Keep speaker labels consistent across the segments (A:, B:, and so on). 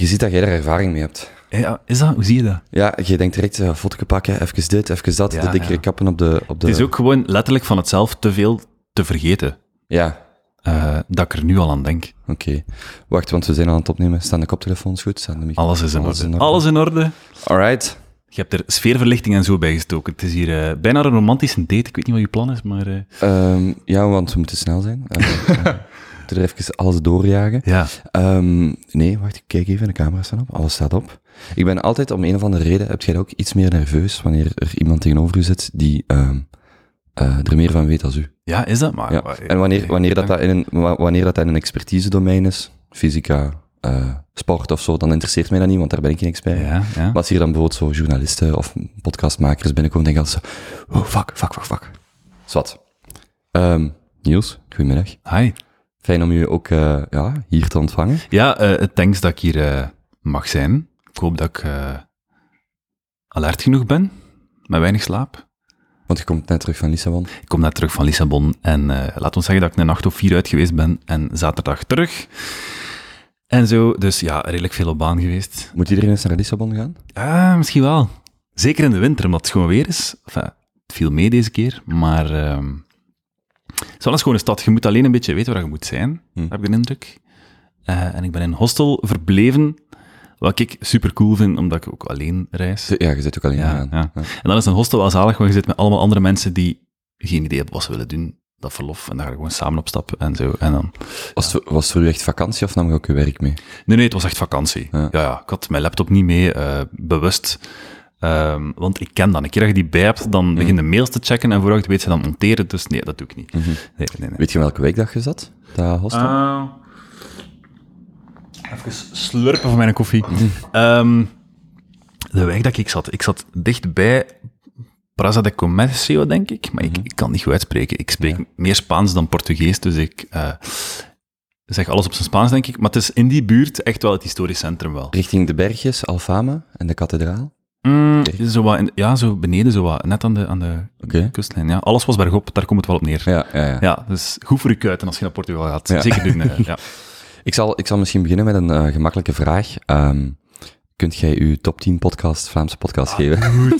A: Je ziet dat jij er ervaring mee hebt.
B: Ja, is dat? Hoe zie je dat?
A: Ja, je denkt direct, uh, fotootje pakken, even dit, even dat,
B: Ja,
A: de dikkere
B: ja.
A: kappen op de, op de...
B: Het is ook gewoon letterlijk van het zelf te veel te vergeten.
A: Ja,
B: eh, dat ik er nu al aan denk.
A: oké. Wacht, want we zijn al aan het opnemen. Staan de koptelefoons goed? Staan de
B: Alles is in
A: Alles
B: orde.
A: in orde.
B: Alles in orde.
A: Alright.
B: Je hebt er sfeerverlichting en zo bij gestoken. Het is hier eh, bijna een romantische date. Ik weet niet wat je plan is, maar... eh,
A: Ehm, ja, want we moeten snel zijn. Er even alles doorjagen.
B: ja.
A: Ehm, nee, wacht, ik kijk even. De camera's staan op. Alles staat op. Ik ben altijd, om een of andere reden, heb jij ook iets meer nerveus wanneer er iemand tegenover u zit die ehm, eh, er meer van weet als u.
B: ja, is dat? Maar,
A: Ja.
B: maar-
A: En wanneer, wanneer, dat, dat in een, wa- wanneer dat in een expertise-domein is, fysica, eh, sport of zo, dan interesseert mij dat niet, want daar ben ik geen expert.
B: Ja, ja.
A: Maar als hier dan bijvoorbeeld zo journalisten of podcastmakers binnenkomen, denk ik altijd zo, oh, fuck, fuck, fuck, fuck. Zwat. Ehm Niels, goedemiddag.
B: Hi.
A: Fijn om je ook eh, ja, hier te ontvangen.
B: Ja, eh thanks dat ik hier eh, mag zijn. Ik hoop dat ik alert genoeg ben, met weinig slaap.
A: Want je komt net terug van Lissabon.
B: Ik kom net terug van Lissabon en laat ons zeggen dat ik een nacht of vier uit geweest ben en zaterdag terug. En zo, dus ja, redelijk veel op baan geweest.
A: Moet iedereen eens naar Lissabon gaan?
B: Ah, misschien wel. Zeker in de winter, omdat het gewoon weer is. Enfin, het viel mee deze keer, maar ehm het is wel een schone stad. Je moet alleen een beetje weten waar je moet zijn,
A: Hm.
B: heb ik de indruk. Eh, en ik ben in een hostel verbleven, wat ik super cool vind, omdat ik ook alleen reis.
A: Ja, je zit ook alleen
B: Ja,
A: gaan.
B: ja. En dan is een hostel wel zalig, want je zit met allemaal andere mensen die geen idee hebben wat ze willen doen. Dat verlof, en daar gewoon samen op stappen en zo. En dan...
A: Was, het, was het voor u echt vakantie of nam je ook je werk mee?
B: Nee, nee, het was echt vakantie.
A: Ja.
B: Ja, ja, ik had mijn laptop niet mee, eh, bewust. Ehm, want ik ken dat. Een keer dat je die bij hebt, dan begin je mails te checken en het weet, ze dan monteren. Dus nee, dat doe ik niet. Nee, nee, nee.
A: Weet je welke weekdag je zat? Dat hostel?
B: Ah. even slurpen van mijn koffie. Ehm, de weg dat ik zat, ik zat dichtbij Praza de Comercio, denk ik. Maar ik, ik kan niet goed uitspreken. Ik spreek meer Spaans dan Portugees, dus ik eh, zeg alles op zijn Spaans, denk ik. Maar het is in die buurt echt wel het historisch centrum wel.
A: Richting de bergjes, Alfama en de kathedraal?
B: Mm, zo wat in- ja, zo beneden, zo wat, net aan de, aan de kustlijn. Ja. Alles was bergop, daar komt het wel op neer. Ja,
A: Ja, ja, ja.
B: dus goed voor je kuiten als je naar Portugal gaat.
A: Ja.
B: Zeker doen. eh, ja.
A: Ik, zal, ik zal misschien beginnen met een eh, gemakkelijke vraag. Ehm, kunt jij uw top 10 podcast, Vlaamse podcast geven?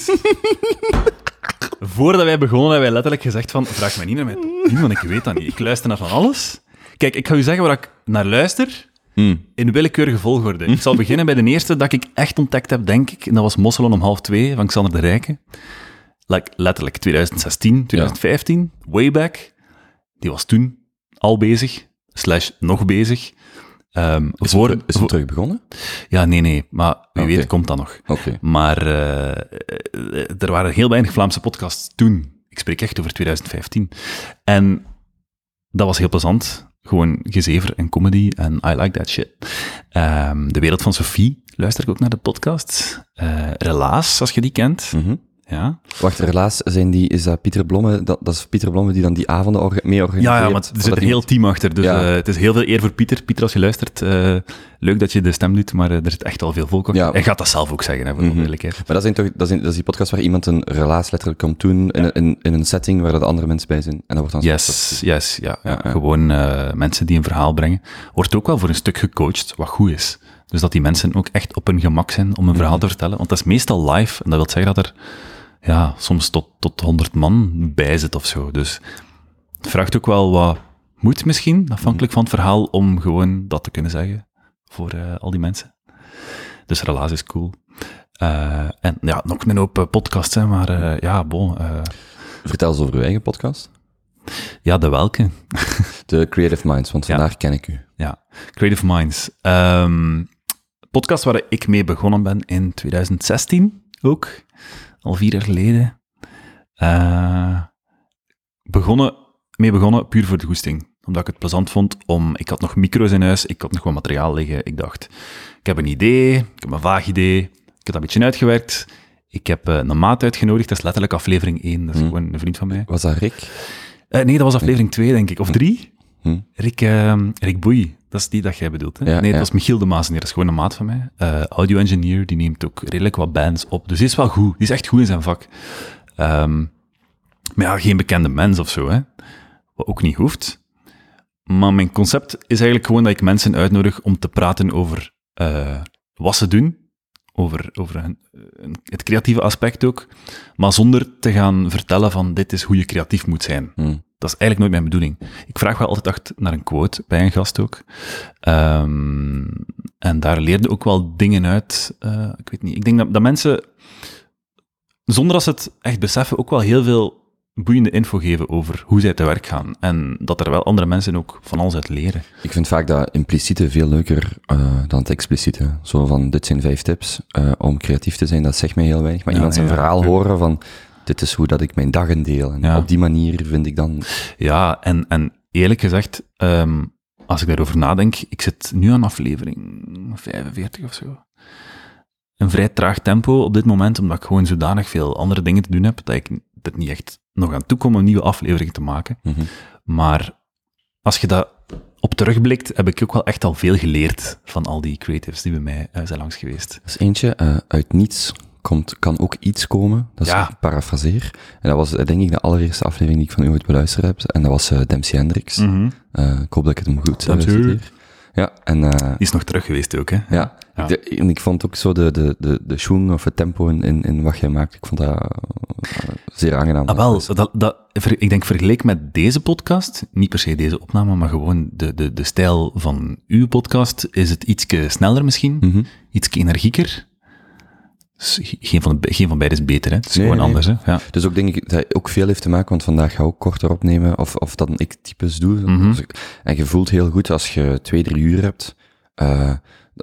B: Voordat wij begonnen, hebben wij letterlijk gezegd van, vraag mij niet naar mijn top 10, want ik weet dat niet. Ik luister naar van alles. Kijk, ik ga u zeggen waar ik naar luister,
A: Hmm.
B: in willekeurige volgorde. Ik zal beginnen bij de eerste dat ik echt ontdekt heb, denk ik. En dat was Mosselen om half twee, van Xander de Rijke. Like, letterlijk 2016, 2015, way back. Die was toen al bezig, slash nog bezig.
A: Is,
B: voor,
A: het, is het terug begonnen?
B: ja, nee, nee, maar wie
A: Oké.
B: weet komt dat nog. Maar eh, er waren heel weinig Vlaamse podcasts toen. Ik spreek echt over 2015. En dat was heel plezant. Gewoon gezever en comedy en I like that shit. Ehm, de Wereld van Sophie luister ik ook naar de podcast. Eh Relaas, als je die kent.
A: Mhm.
B: Ja,
A: Wacht, helaas zijn die, is dat Pieter Blomme, dat, dat is Pieter Blomme die dan die avonden orga- mee organiseert?
B: ja, ja maar er zit een heel team achter. Dus
A: Ja.
B: eh, het is heel veel eer voor Pieter. Pieter, als je luistert, eh, leuk dat je de stem doet, maar eh, er zit echt al veel volk achter.
A: Ja.
B: Hij gaat dat zelf ook zeggen, hè, voor de
A: Mhm.
B: eerlijkheid.
A: Maar dat, zijn toch, dat, zijn, dat is die podcast waar iemand een relaas letterlijk komt doen in, in, in een setting waar er andere mensen bij zijn. En dat wordt dan
B: Yes, yes, ja. ja,
A: Ja, ja.
B: Gewoon mensen die een verhaal brengen. Wordt ook wel voor een stuk gecoacht, wat goed is. Dus dat die mensen ook echt op hun gemak zijn om een verhaal te vertellen. Want dat is meestal live. En dat wil zeggen dat er ja, soms tot, tot 100 man bij zit of zo. Dus het vraagt ook wel wat moed misschien, afhankelijk van het verhaal, om gewoon dat te kunnen zeggen voor eh, al die mensen. Dus relaas is cool. Eh, en ja, nog een hoop eh, podcasts, hè, maar ja, bon.
A: Vertel eens over uw eigen podcast.
B: ja, de welke?
A: De Creative Minds, want
B: Ja.
A: vandaar ken ik u.
B: Ja, Creative Minds. Ehm, podcast waar ik mee begonnen ben in 2016 ook. Al vier jaar geleden. Eh, begonnen, mee begonnen puur voor de goesting. Omdat ik het plezant vond om... Ik had nog micro's in huis, ik had nog wat materiaal liggen. Ik dacht, ik heb een idee, ik heb een vaag idee. Ik heb dat een beetje uitgewerkt. Ik heb eh, een maat uitgenodigd, dat is letterlijk aflevering 1. Dat is
A: Hmm.
B: gewoon een vriend van mij.
A: Was dat Rick?
B: Eh, nee, dat was aflevering 2, denk ik. Of 3.
A: Hm.
B: Rick, ehm, Rick Boei, dat is die dat jij bedoelt. Hè?
A: Ja,
B: nee, dat was Michiel de Maasenier, dat is gewoon een maat van mij. Eh, audio-engineer, die neemt ook redelijk wat bands op. Dus die is wel goed, die is echt goed in zijn vak. Ehm, maar ja, geen bekende mens of zo, hè. Wat ook niet hoeft. Maar mijn concept is eigenlijk gewoon dat ik mensen uitnodig om te praten over eh, wat ze doen, over, over het creatieve aspect ook, maar zonder te gaan vertellen van dit is hoe je creatief moet zijn.
A: Hm.
B: Dat is eigenlijk nooit mijn bedoeling. Ik vraag wel altijd naar een quote bij een gast ook. Ehm, en daar leerde ook wel dingen uit. eh, ik weet niet. Ik denk dat, dat mensen, zonder dat ze het echt beseffen, ook wel heel veel boeiende info geven over hoe zij te werk gaan. En dat er wel andere mensen ook van alles uit leren.
A: Ik vind vaak dat impliciete veel leuker eh, dan het expliciete. Zo van, dit zijn vijf tips eh, om creatief te zijn, dat zegt mij heel weinig. Maar
B: Ja,
A: iemand zijn
B: ja,
A: verhaal
B: ja.
A: horen van, dit is hoe dat ik mijn dagen deel. En
B: Ja.
A: op die manier vind ik dan...
B: Ja, en, en eerlijk gezegd, ehm, als ik daarover nadenk, ik zit nu aan aflevering 45 of zo. Een vrij traag tempo op dit moment, omdat ik gewoon zodanig veel andere dingen te doen heb, dat ik er niet echt nog aan toe kom om een nieuwe aflevering te maken.
A: Mhm.
B: Maar als je dat op terugblikt, heb ik ook wel echt al veel geleerd van al die creatives die bij mij eh, zijn langs geweest.
A: Er is eentje, eh, uit niets komt, kan ook iets komen. Dat is
B: Ja.
A: ik parafraseer. En dat was eh, denk ik de allereerste aflevering die ik van u ooit beluisterd heb. En dat was eh Dempsey Hendricks.
B: Mhm.
A: Eh, ik hoop dat ik het hem goed uh, citeer. Ja, en...
B: Die is nog terug geweest ook, hè?
A: Ja,
B: Ja.
A: De- en ik vond ook zo de, de, de, de schoen of het tempo in, in, in wat jij maakt, ik vond dat zeer aangenaam.
B: Ah, wel, dat, dat, ik denk vergeleken met deze podcast, niet per se deze opname, maar gewoon de, de, de stijl van uw podcast, is het ietsje sneller misschien,
A: Mhm.
B: ietsje energieker. Dus ge- geen, van de, geen van beide is beter, hè? Het is
A: Nee,
B: gewoon
A: nee.
B: anders, hè? Ja.
A: Dus ook denk ik dat ook veel heeft te maken, want vandaag ga ik ook korter opnemen, of, of dat ik types doe.
B: Mhm.
A: En je voelt heel goed als je twee, drie uur hebt. eh,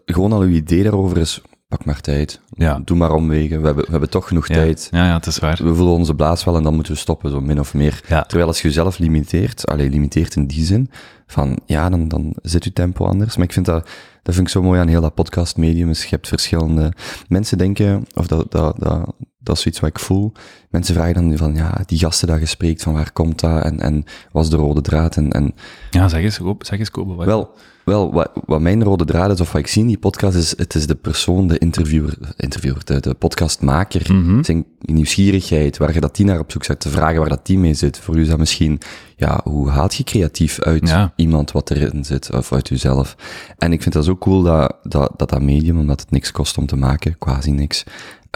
A: gewoon al je idee daarover is, pak maar tijd.
B: Ja.
A: Doe maar omwegen. We hebben, we hebben toch genoeg
B: Ja.
A: tijd.
B: ja, ja, het is waar.
A: We voelen onze blaas wel en dan moeten we stoppen, zo min of meer.
B: Ja.
A: Terwijl als je jezelf limiteert, alleen limiteert in die zin, van ja, dan, dan zit je tempo anders. Maar ik vind dat, dat vind ik zo mooi aan heel dat podcastmedium, is je hebt verschillende... Mensen denken, of dat, dat, dat, dat is zoiets wat ik voel, mensen vragen dan van, ja, die gasten dat je spreekt, van waar komt dat, en, en wat is de rode draad, en, en
B: Ja, zeg eens, zeg eens, Kobe. wat-
A: wel, wel wat, wat mijn rode draad is, of wat ik zie in die podcast, is het is de persoon, de interviewer, interviewer de, de podcastmaker,
B: Mhm.
A: zijn nieuwsgierigheid, waar je dat die naar op zoek zet, te vragen waar dat die mee zit. Voor u is dat misschien, ja, hoe haalt je creatief uit
B: Ja.
A: iemand wat erin zit, of uit jezelf? En ik vind dat zo cool dat dat, dat, dat medium, omdat het niks kost om te maken, quasi niks,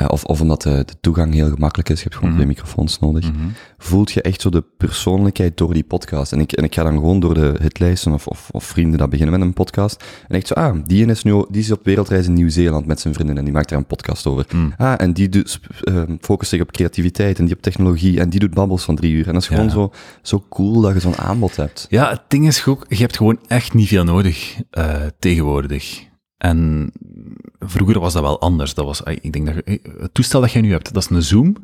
A: of, of omdat de, de toegang heel gemakkelijk is, je hebt gewoon
B: Mhm.
A: twee microfoons nodig,
B: Mhm.
A: voelt je echt zo de persoonlijkheid door die podcast. En ik, en ik ga dan gewoon door de hitlijsten of, of, of vrienden dat beginnen met een podcast. En echt zo, ah, die is nu die is op wereldreis in Nieuw-Zeeland met zijn vrienden en die maakt daar een podcast over.
B: Mm.
A: Ah, en die doet, ehm, focust zich op creativiteit en die op technologie en die doet babbels van drie uur. En dat is gewoon
B: Ja.
A: zo, zo cool dat je zo'n aanbod hebt.
B: Ja, het ding is ook, je hebt gewoon echt niet veel nodig eh, tegenwoordig. En vroeger was dat wel anders. Dat was, ik denk dat het toestel dat jij nu hebt, dat is een Zoom,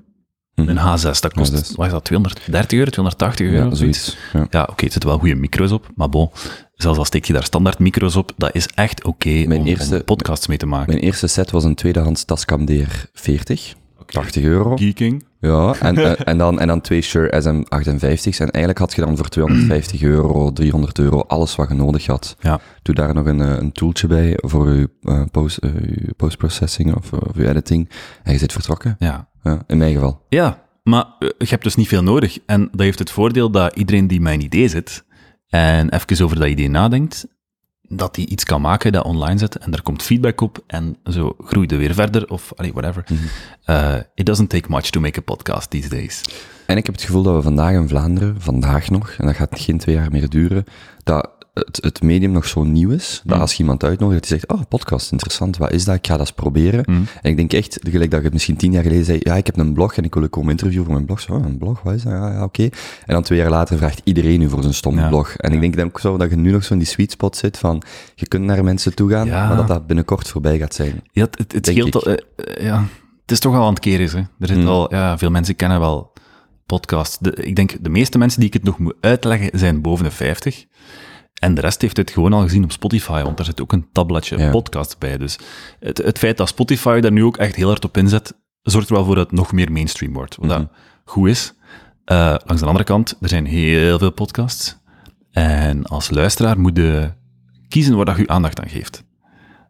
A: Mhm.
B: een H6. Dat kost,
A: H6.
B: wat is dat, 230 euro, 280 euro?
A: Ja, zoiets. Ja.
B: Ja, oké, het zitten wel goede micro's op, maar bon, zelfs al steek je daar standaard micro's op, dat is echt oké om,
A: eerste-
B: om podcasts mee te maken.
A: Mijn eerste set was een tweedehands Tascam DR40. 80 euro.
B: Geeking.
A: Ja, en, eh, en, dan, en dan twee Shure SM58's. En eigenlijk had je dan voor 250 euro, 300 euro, alles wat je nodig had.
B: Ja.
A: Doe daar nog een, eh, een tooltje bij voor je, eh, post, je postprocessing of, of je editing. En je zit vertrokken.
B: Ja.
A: Ja, in mijn geval.
B: Ja, maar je hebt dus niet veel nodig. En dat heeft het voordeel dat iedereen die met een idee zit en even over dat idee nadenkt, dat hij iets kan maken dat online zet en er komt feedback op en zo groeit er weer verder of allee, whatever. Eh, it doesn't take much to make a podcast these days.
A: En ik heb het gevoel dat we vandaag in Vlaanderen, vandaag nog, en dat gaat geen twee jaar meer duren, dat het, het medium nog zo nieuw is, dat
B: Mm.
A: als je iemand uitnodigt, die zegt, oh, podcast, interessant, wat is dat? Ik ga dat eens proberen.
B: Mm.
A: En ik denk echt, gelijk dat ik het misschien tien jaar geleden zei, ja, ik heb een blog en ik wil u komen interviewen voor mijn blog. Zo, oh, een blog, wat is dat? Ja, ja oké. En dan twee jaar later vraagt iedereen u voor zijn stomme
B: Ja.
A: blog. En ik denk dan ook zo dat je nu nog zo in die sweet spot zit van, je kunt naar mensen toe gaan, maar dat dat binnenkort voorbij gaat zijn.
B: Ja, het, het, scheelt al, eh, ja, het is toch wel aan het keren. Hè. Er zit
A: Mm.
B: al, ja, veel mensen kennen wel podcasts. De, ik denk, de meeste mensen die ik het nog moet uitleggen, zijn boven de 50. En de rest heeft het gewoon al gezien op Spotify, want daar zit ook een tabbladje
A: Ja.
B: podcast bij. Dus het, het feit dat Spotify daar nu ook echt heel hard op inzet, zorgt er wel voor dat het nog meer mainstream wordt. Wat
A: Mhm.
B: dat goed is. Eh, langs de andere kant, er zijn heel veel podcasts. En als luisteraar moet je kiezen waar dat je aandacht aan geeft.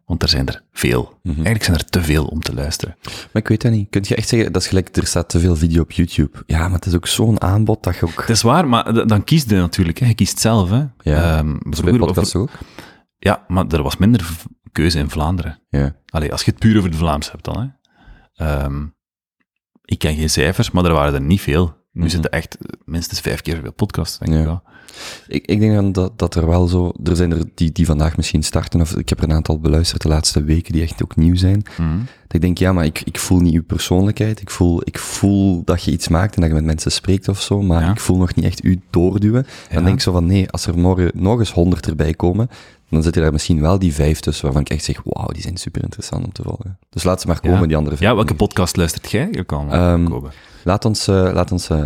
B: Want er zijn er veel.
A: Mhm.
B: Eigenlijk zijn er te veel om te luisteren.
A: Maar ik weet dat niet. Kun je echt zeggen, dat is gelijk, er staat te veel video op YouTube. Ja, maar het is ook zo'n aanbod dat je ook...
B: Het is waar, maar dan kies je natuurlijk. Hè. Je kiest zelf. Hè.
A: Ja. Dat bij
B: vroeger-
A: podcasts ook.
B: Ja, maar er was minder keuze in Vlaanderen.
A: Ja.
B: Allee, als je het puur over de Vlaams hebt dan. Hè. Ehm, ik ken geen cijfers, maar er waren er niet veel. Nu
A: Mhm.
B: zitten echt minstens vijf keer zoveel podcasts, denk
A: Ja.
B: ik wel.
A: Ik, ik denk dan dat, dat er wel zo... Er zijn er die, die vandaag misschien starten, of ik heb er een aantal beluisterd de laatste weken die echt ook nieuw zijn.
B: Mhm.
A: Dat ik denk, ja, maar ik, ik voel niet uw persoonlijkheid. Ik voel, ik voel dat je iets maakt en dat je met mensen spreekt of zo, maar
B: Ja.
A: ik voel nog niet echt u doorduwen. Dan
B: Ja.
A: denk ik zo van, nee, als er morgen nog eens honderd erbij komen, dan zit er daar misschien wel die vijf tussen waarvan ik echt zeg, wauw, die zijn super interessant om te volgen. Dus laat ze maar komen,
B: Ja.
A: die andere vijf.
B: Ja, welke podcast luistert jij? Je kan
A: Ehm,
B: Kobe.
A: Laat ons, eh, laat ons eh,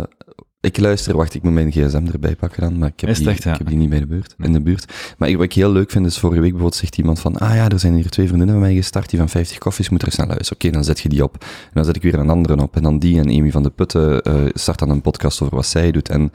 A: ik luister, wacht, ik moet mijn gsm erbij pakken dan, maar ik heb, die,
B: ja?
A: ik heb die niet bij de buurt, in de buurt. Maar ik- wat ik heel leuk vind, is vorige week bijvoorbeeld zegt iemand van, ah ja, er zijn hier twee vriendinnen van mij gestart, die van 50 koffies, moet er naar luisteren. Oké, dan zet je die op. En dan zet ik weer een andere op. En dan die en Amy van de Putten eh, start dan een podcast over wat zij doet. En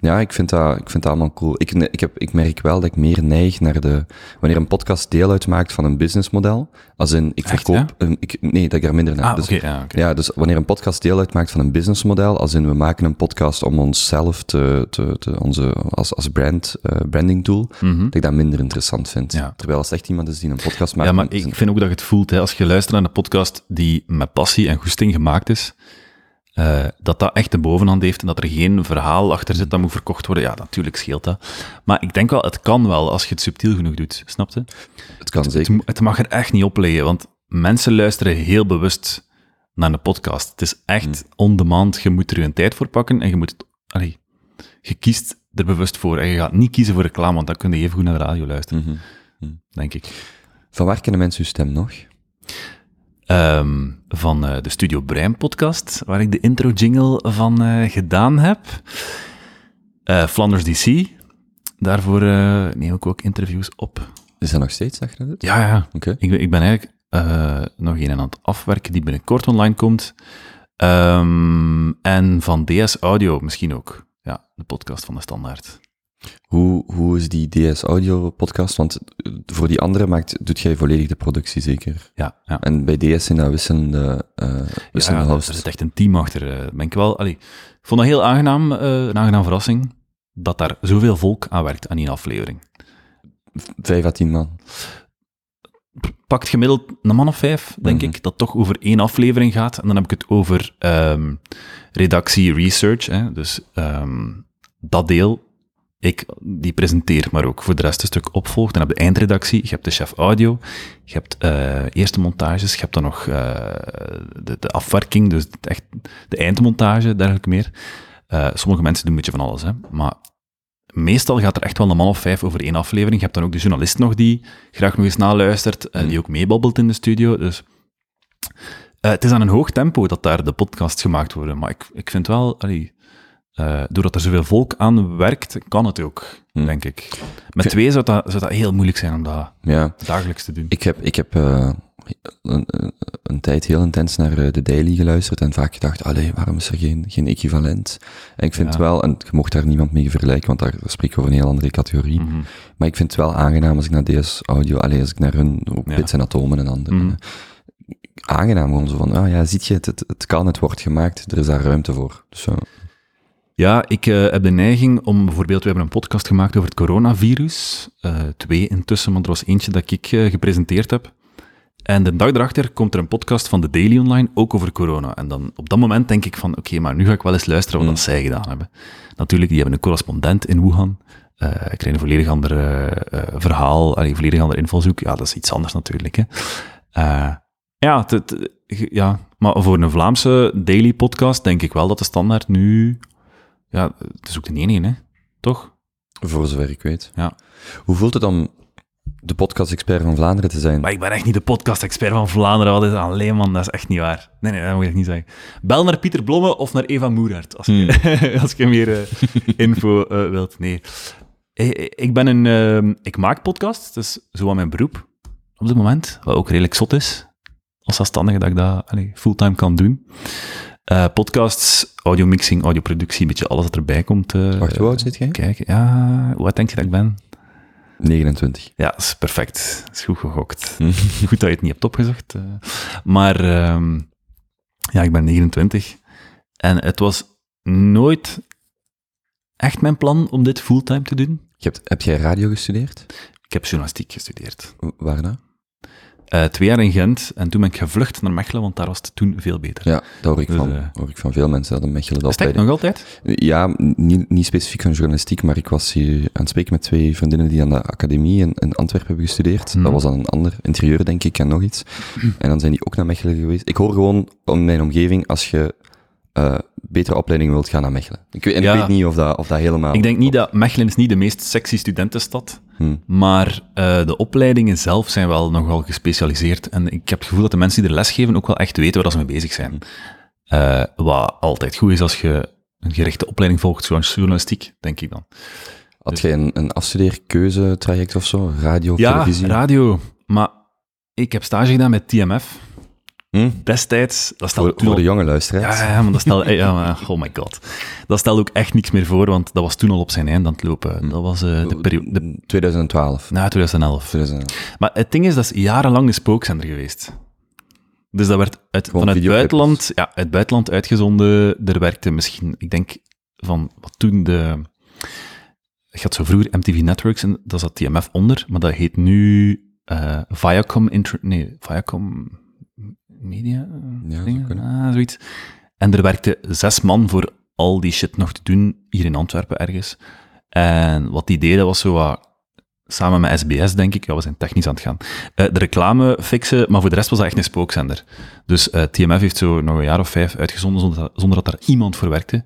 A: ja, ik vind dat, ik vind dat allemaal cool. Ik, ik, heb, ik merk wel dat ik meer neig naar de... Wanneer een podcast deel uitmaakt van een businessmodel, als in, ik
B: Echt,
A: verkoop... Een, ik, nee, dat ik daar minder naar...
B: Ah,
A: dus-
B: ja,
A: dus wanneer een podcast deel uitmaakt van een businessmodel, als in we maken een podcast om onszelf te, te, te onze, als, als brand, eh, branding tool,
B: Mhm.
A: dat ik dat minder interessant vind.
B: Ja.
A: Terwijl als echt iemand is die een podcast maakt...
B: Ja, maar ik vind ook dat je het voelt, hè, als je luistert naar een podcast die met passie en goesting gemaakt is, eh, dat dat echt de bovenhand heeft en dat er geen verhaal achter zit dat moet verkocht worden. Ja, natuurlijk scheelt dat. Maar ik denk wel, het kan wel als je het subtiel genoeg doet, snap je?
A: het kan
B: Het,
A: zeker.
B: het mag er echt niet op liggen, want mensen luisteren heel bewust naar een podcast. Het is echt on demand, je moet er je tijd voor pakken en je moet... Allee, je kiest er bewust voor en je gaat niet kiezen voor reclame, want dan kun je even goed naar de radio luisteren,
A: Mhm.
B: denk ik.
A: Van waar kennen mensen uw stem nog?
B: Ehm, van eh, de Studio Brein podcast, waar ik de intro jingle van eh, gedaan heb. Eh, Flanders DC, daarvoor neem ik ook interviews op.
A: Is dat nog steeds, dat?
B: Ja, ja.
A: Oké.
B: Ik ben, ik ben eigenlijk eh, nog een aan het afwerken die binnenkort online komt. Ehm, en van DS Audio misschien ook. Ja, de podcast van de Standaard.
A: Hoe, hoe is die DS Audio podcast? Want eh, voor die andere maakt, doet jij volledig de productie zeker?
B: Ja, ja.
A: En bij DS zijn dat wisselende, eh
B: Ja,
A: wisselende
B: er
A: hosts.
B: zit echt een team achter. eh, ben ik wel, allee, vond dat heel aangenaam, eh, een aangenaam verrassing, dat daar zoveel volk aan werkt aan die aflevering.
A: Vijf à tien man.
B: Pakt gemiddeld een man of vijf, denk
A: Mhm.
B: ik, dat toch over één aflevering gaat. En dan heb ik het over ehm, redactie, research. Hè, dus ehm, dat deel, ik die presenteer, maar ook voor de rest een stuk opvolgt. Dan heb je de eindredactie, je hebt de chef audio, je hebt eh, eerste montages, je hebt dan nog eh, de, de afwerking, dus echt de eindmontage, dergelijke meer. Eh, sommige mensen doen een beetje van alles, hè, maar meestal gaat er echt wel een man of vijf over één aflevering. Je hebt dan ook de journalist nog die graag nog eens naluistert, en die ook meebabbelt in de studio. Dus het is aan een hoog tempo dat daar de podcasts gemaakt worden. Maar ik, ik vind wel, allee, eh, doordat er zoveel volk aan werkt, kan het ook,
A: Hmm.
B: denk ik. Met twee zou dat, zou dat heel moeilijk zijn om dat
A: Ja.
B: dagelijks te doen.
A: Ik heb, ik heb eh, een, een, een tijd heel intens naar eh, de Daily geluisterd en vaak gedacht, allee, waarom is er geen, geen equivalent? En ik vind
B: Ja.
A: wel, en je mocht daar niemand mee vergelijken, want daar spreek ik over een heel andere categorie,
B: Mhm.
A: maar ik vind het wel aangenaam als ik naar DS Audio, allee, als ik naar hun, ook
B: Ja.
A: Bits en Atomen en andere,
B: Mhm.
A: aangenaam gewoon zo van, ah ja, ziet je, het, het, het kan, het wordt gemaakt, er is daar ruimte voor. Dus zo.
B: Ja, ik eh, heb de neiging om bijvoorbeeld, we hebben een podcast gemaakt over het coronavirus. Eh, twee intussen, maar er was eentje dat ik eh, gepresenteerd heb. En de dag erachter komt er een podcast van de Daily Online, ook over corona. En dan op dat moment denk ik van, oké, maar nu ga ik wel eens luisteren wat
A: Mm.
B: dat zij gedaan hebben. Natuurlijk, die hebben een correspondent in Wuhan. Eh ik krijg een volledig ander eh, verhaal, een volledig ander invalshoek. Ja, dat is iets anders natuurlijk. Hè. Ja, ja, maar voor een Vlaamse daily podcast denk ik wel dat de standaard nu... Ja, het is ook de enige, hè? Toch?
A: Voor zover ik weet.
B: Ja.
A: Hoe voelt het om de podcast-expert van Vlaanderen te zijn?
B: Maar ik ben echt niet de podcast-expert van Vlaanderen. Wat is alleen, man? Dat is echt niet waar. Nee, nee, dat moet ik niet zeggen. Bel naar Pieter Blomme of naar Eva Moeraert, als, je, als je meer eh, info eh, wilt. Nee. Ik, ben een... eh, ik maak podcasts, dat is zo aan mijn beroep op dit moment. Wat ook redelijk zot is. Als zelfstandige dat ik dat allee, fulltime kan doen. Eh, podcasts, audiomixing, audioproductie, een beetje alles wat erbij komt. eh,
A: Wacht, hoe oud zit jij?
B: Kijk, ja, wat denk je dat ik ben?
A: 29.
B: Ja, dat is perfect. Is goed gegokt. goed dat je het niet hebt opgezocht. eh. Maar ehm, ja, ik ben 29. En het was nooit echt mijn plan om dit fulltime te doen.
A: Je hebt, heb jij radio gestudeerd?
B: Ik heb journalistiek gestudeerd.
A: Waar dan?
B: Eh, twee jaar in Gent en toen ben ik gevlucht naar Mechelen, want daar was het toen veel beter.
A: Ja, dat hoor ik,
B: Dus,
A: van,
B: eh,
A: hoor ik van veel mensen, dat Mechelen
B: dat nog altijd?
A: Ja, niet, niet specifiek van journalistiek, maar ik was hier aan het spreken met twee vriendinnen die aan de academie in, in Antwerpen hebben gestudeerd.
B: Mhm.
A: Dat was dan een ander interieur, denk ik, en nog iets. En dan zijn die ook naar Mechelen geweest. Ik hoor gewoon om mijn omgeving, als je eh betere opleiding wilt, gaan naar Mechelen. Ik weet, en
B: Ja.
A: ik weet niet of dat, of dat helemaal...
B: Ik denk niet dat Mechelen is niet de meest sexy studentenstad,
A: Hm.
B: maar eh, de opleidingen zelf zijn wel nogal gespecialiseerd. En ik heb het gevoel dat de mensen die er lesgeven ook wel echt weten waar ze mee bezig zijn. Eh, wat altijd goed is als je een gerichte opleiding volgt, zoals journalistiek, denk ik dan.
A: Had jij een, een afstudeerkeuzetraject of zo? Radio,
B: Ja,
A: televisie?
B: radio. Maar ik heb stage gedaan met TMF.
A: Hm?
B: Destijds, dat stelde
A: Voor, voor de jonge luisteraars.
B: Ja, ja, maar dat ja, maar, oh my god. Dat stelde ook echt niks meer voor, want dat was toen al op zijn eind aan het lopen. Dat was eh, de periode, de,
A: 2012.
B: na 2011.
A: 2011.
B: Maar het ding is, dat is jarenlang de spookzender geweest. Dus dat werd uit, vanuit het buitenland, ja, het buitenland uitgezonden. Er werkte misschien, ik denk, van wat toen de... Ik had zo vroeger MTV Networks en daar zat TMF onder, maar dat heet nu eh, Viacom Inter... Nee, Viacom Media?
A: Ja,
B: dingen?
A: kunnen.
B: Ah, zoiets. En er werkte zes man voor al die shit nog te doen, hier in Antwerpen ergens. En wat die deden was zo wat, samen met SBS denk ik, ja, we zijn technisch aan het gaan, eh, de reclame fixen, maar voor de rest was dat echt een spookzender. Dus eh, TMF heeft zo nog een jaar of vijf uitgezonden zonder zonder dat daar iemand voor werkte.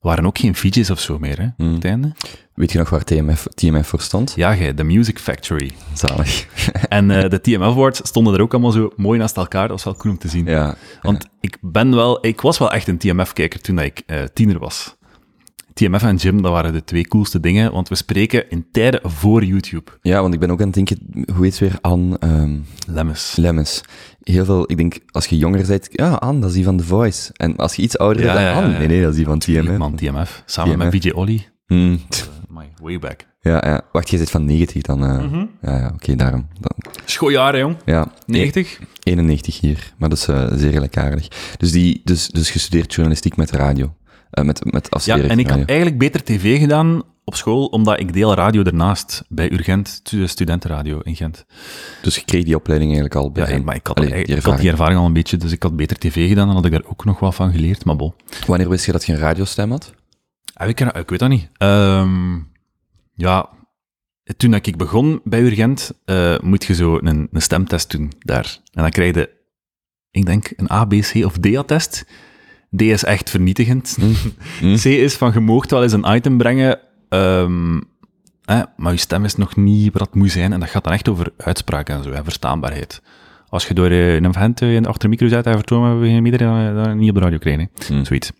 B: Waren ook geen VJ's of zo meer, hè, op het einde.
A: Weet je nog waar TMF, TMF voor stond?
B: Ja, jij, de Music Factory.
A: Zalig.
B: En eh, de TMF Awards stonden er ook allemaal zo mooi naast elkaar, dat was wel cool om te zien.
A: ja.
B: Want ik ben wel, ik was wel echt een TMF-kijker toen ik eh, tiener was. TMF en Jim, dat waren de twee coolste dingen, want we spreken in tijden voor YouTube.
A: ja, want ik ben ook aan het denken, hoe heet ze weer? Anne ehm,
B: Lemmes.
A: Lemmens. Heel veel, ik denk, als je jonger bent, ja, Anne, dat is die van The Voice. En als je iets ouder bent,
B: ja,
A: dan Anne,
B: ja.
A: nee, nee, dat is die van TMF.
B: Man, TMF. Samen
A: TMF.
B: met VJ Olly.
A: Hmm.
B: My way back.
A: Ja, ja. Wacht, jij zit van 90 dan. eh.
B: Mhm.
A: Ja, ja, oké, daarom. Dan,
B: Schooljaren, jong.
A: ja,
B: 90?
A: 91 hier, maar dat is eh, zeer gelijkaardig. Dus, die, dus, dus gestudeerd journalistiek met radio. Eh, met, met
B: Ja, en ik had eigenlijk beter tv gedaan op school, omdat ik deel radio ernaast bij Urgent, stu- studentenradio in Gent.
A: Dus je kreeg die opleiding eigenlijk al bij
B: Ja, maar ik had,
A: Allee,
B: ik
A: die
B: had die
A: ervaring.
B: al een beetje, dus ik had beter tv gedaan, dan had ik daar ook nog wat van geleerd, maar bon.
A: Wanneer wist je dat je een radiostem had?
B: Ah, ik, ik weet dat niet. Ehm, ja, toen ik begon bij Urgent, eh, moet je zo een, een stemtest doen daar. En dan krijg je, ik denk, een A, B, C of D-attest. D is echt vernietigend.
A: Mm.
B: C is van, je moogt wel eens een item brengen, ehm, hè, maar je stem is nog niet wat het moet zijn. En dat gaat dan echt over uitspraak en zo, en verstaanbaarheid. Als je door eh, een vent eh, achter de micro zit en vertonen, we geen meter, dan, dan niet op de radio krijgen. hè.
A: Mm.
B: Zoiets.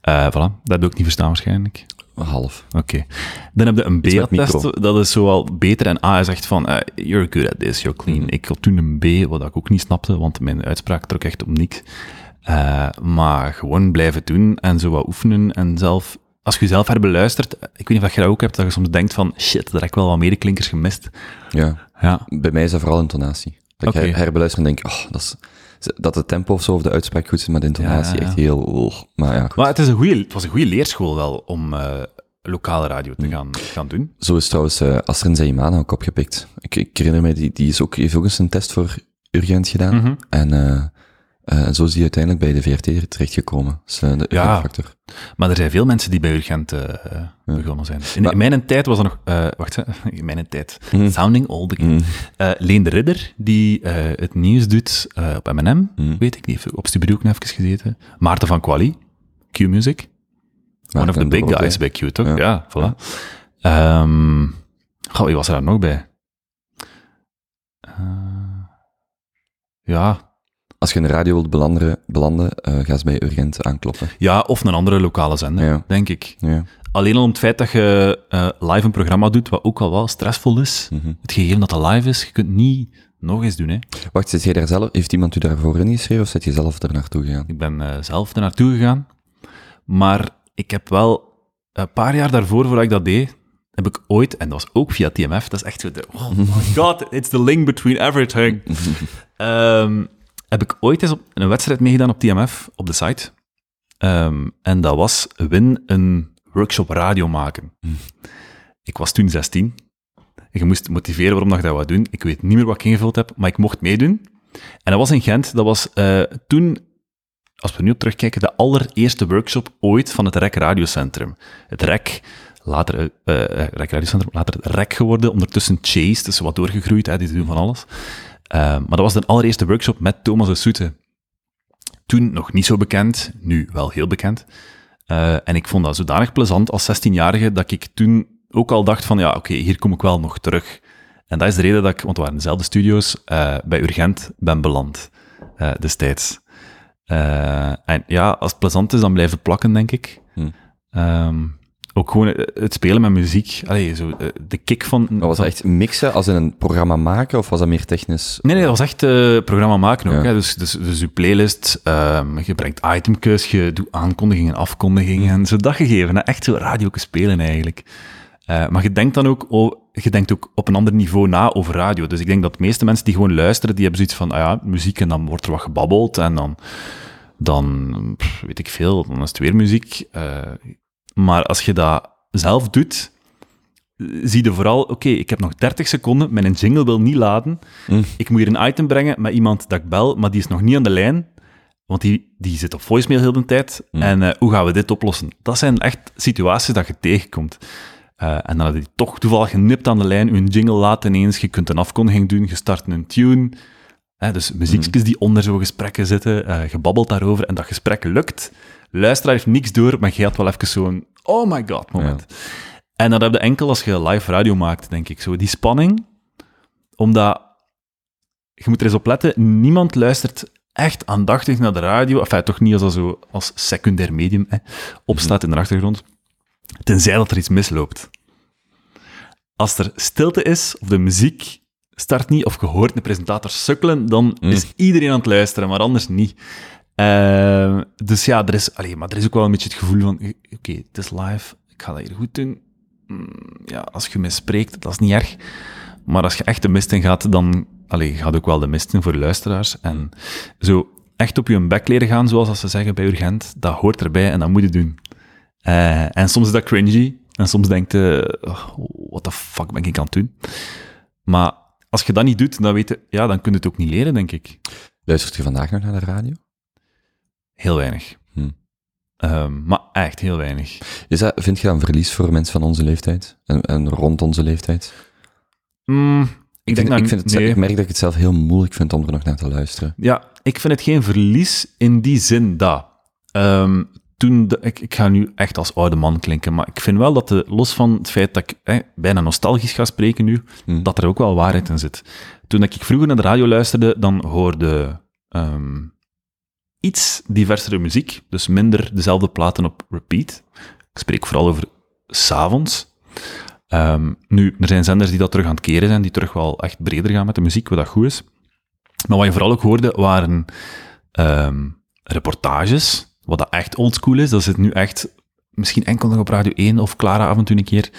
B: Eh voilà, dat heb ik niet verstaan waarschijnlijk.
A: Half.
B: Oké. Dan heb je een
A: micro.
B: dat is zoal beter. En A is echt van, eh, you're good at this, you're clean. Ik had toen een B, wat ik ook niet snapte, want mijn uitspraak trok echt op niks. Eh, maar gewoon blijven doen en zo wat oefenen en zelf... Als je jezelf herbeluistert, ik weet niet of je dat ook hebt, dat je soms denkt van, shit, daar heb ik wel wat medeklinkers gemist.
A: Ja.
B: Ja,
A: Bij mij is dat vooral intonatie. Dat
B: Oké.
A: ik her- herbeluister en denk, oh, dat, is, dat het tempo of zo, of de uitspraak goed is, maar de intonatie
B: Ja, ja.
A: echt heel... oh, maar ja, goed.
B: maar het, is een goeie, het was een goede leerschool wel om eh, lokale radio te gaan, gaan doen.
A: Zo is trouwens uh, Astrid Zaimana ook opgepikt. Ik, ik herinner me, die, die is ook, heeft ook eens een test voor Urgent gedaan.
B: Mhm.
A: En eh, eh, zo is die uiteindelijk bij de VRT terechtgekomen. Dus, de
B: Ja.
A: factor.
B: Maar er zijn veel mensen die bij Urgent eh, begonnen zijn. In,
A: Maar-
B: in mijn tijd was er nog... wacht, in mijn tijd.
A: Mhm.
B: Sounding old again.
A: Mm.
B: Leen de Ridder, die het nieuws doet op M&M,
A: Mm.
B: weet ik, die heeft op Studio ook nog even gezeten. Maarten van Quali, Q-Music. One of the
A: en
B: big guys bij Q, toch? Ja,
A: Ja.
B: voilà. Ehm, goh, wie was er daar nog bij? Ja,
A: Als je in de radio wilt belanden, belanden eh, ga eens bij Urgent aankloppen.
B: ja, of een andere lokale zender,
A: Ja.
B: denk ik.
A: Ja.
B: Alleen al om het feit dat je eh, live een programma doet, wat ook al wel stressvol is.
A: Mhm.
B: Het gegeven dat dat live is, je kunt niet nog eens doen. Hè.
A: Wacht, zit jij daar zelf, heeft iemand u daarvoor ingeschreven of zit je zelf er naartoe gegaan?
B: Ik ben eh, zelf er naartoe gegaan. Maar ik heb wel een paar jaar daarvoor, voordat ik dat deed, heb ik ooit, en dat was ook via TMF, dat is echt zo de, oh my god, it's the link between everything. Ehm, heb ik ooit eens een wedstrijd meegedaan op TMF, op de site. Ehm, en dat was win een workshop radio maken. Ik was toen 16. je moest motiveren waarom dat je dat wou doen. Ik weet niet meer wat ik ingevuld heb, maar ik mocht meedoen. En dat was in Gent. Dat was uh, toen, als we nu op terugkijken, de allereerste workshop ooit van het REC Radiocentrum. Het REC, later, uh, REC Radiocentrum, later REC geworden, ondertussen Chase, dus wat doorgegroeid, hè, die doen van alles. Uh, maar dat was de allereerste workshop met Thomas de Soete. Toen nog niet zo bekend, nu wel heel bekend. Uh, en ik vond dat zodanig plezant als 16-jarige dat ik toen ook al dacht van, ja, oké, okay, hier kom ik wel nog terug. En dat is de reden dat ik, want we waren dezelfde studio's, uh, bij Urgent ben beland uh, destijds. en ja, als het plezant is, dan blijven plakken, denk ik. Hm. Um, ook gewoon het spelen met muziek. Allee, zo, de kick van...
A: Maar was dat echt mixen als in een programma maken, of was dat meer technisch?
B: Nee, nee, dat was echt uh, programma maken ook. Ja. Hè. Dus, dus, dus je playlist, um, je brengt itemkeus, je doet aankondigingen, afkondigingen, mm. zo dat gegeven. Hè. Echt zo radio spelen eigenlijk. Uh, maar je denkt dan ook, oh, je denkt ook op een ander niveau na over radio. Dus ik denk dat de meeste mensen die gewoon luisteren, die hebben zoiets van, ah ja, muziek en dan wordt er wat gebabbeld en dan, dan weet ik veel, dan is het weer muziek. Uh, maar als je dat zelf doet, zie je vooral, oké, ik heb nog 30 seconden, mijn jingle wil niet laden. Mm. Ik moet hier een item brengen met iemand dat ik bel, maar die is nog niet aan de lijn. Want die, die zit op voicemail heel de tijd. Mm. En uh, hoe gaan we dit oplossen? Dat zijn echt situaties dat je tegenkomt. Uh, en dan had hij toch toevallig genipt aan de lijn, een jingle laat ineens, je kunt een afkondiging doen, je start een tune. Hè, dus muziekjes mm. die onder zo'n gesprekken zitten, uh, gebabbeld daarover, en dat gesprek lukt. Luisteraar heeft niks door, maar je had wel even zo'n oh my god moment. Ja. En dat heb je enkel als je live radio maakt, denk ik. Zo, die spanning, omdat je moet er eens op letten, niemand luistert echt aandachtig naar de radio, enfin, toch niet als dat zo als secundair medium hè, opstaat in de achtergrond, tenzij dat er iets misloopt. Als er stilte is, of de muziek start niet, of je hoort de presentator sukkelen, dan mm. is iedereen aan het luisteren, maar anders niet. Uh, dus ja, er is, allee, maar er is ook wel een beetje het gevoel van, oké, het is live, ik ga dat hier goed doen. Mm, ja, als je me spreekt, dat is niet erg. Maar als je echt de mist in gaat, dan allee, gaat ook wel de mist in voor de luisteraars. En zo echt op je bek leren gaan, zoals ze zeggen bij Urgent, dat hoort erbij en dat moet je doen. Uh, en soms is dat cringy, en soms denkt je, uh, what the fuck ben ik aan het doen? Maar als je dat niet doet, dan, weet je, ja, dan kun je het ook niet leren, denk ik.
A: Luistert je vandaag nog naar de radio?
B: Heel weinig. Hm. Um, maar echt heel weinig.
A: Is dat, vind je dat een verlies voor mensen van onze leeftijd? En, en rond onze leeftijd?
B: Mm, ik,
A: ik,
B: denk
A: vind, ik, vind het, nee. ik merk dat ik het zelf heel moeilijk vind om er nog naar te luisteren.
B: Ja, ik vind het geen verlies in die zin dat. Um, toen de, ik, ik ga nu echt als oude man klinken, maar ik vind wel dat de, los van het feit dat ik eh, bijna nostalgisch ga spreken nu, hm. dat er ook wel waarheid in zit. Toen ik vroeger naar de radio luisterde, dan hoorde um, iets diversere muziek, dus minder dezelfde platen op repeat. Ik spreek vooral over s'avonds. Um, nu, er zijn zenders die dat terug aan het keren zijn, die terug wel echt breder gaan met de muziek, wat dat goed is. Maar wat je vooral ook hoorde, waren um, reportages, wat dat echt oldschool is. Dat zit nu echt misschien enkel nog op Radio 1 of Clara af een keer.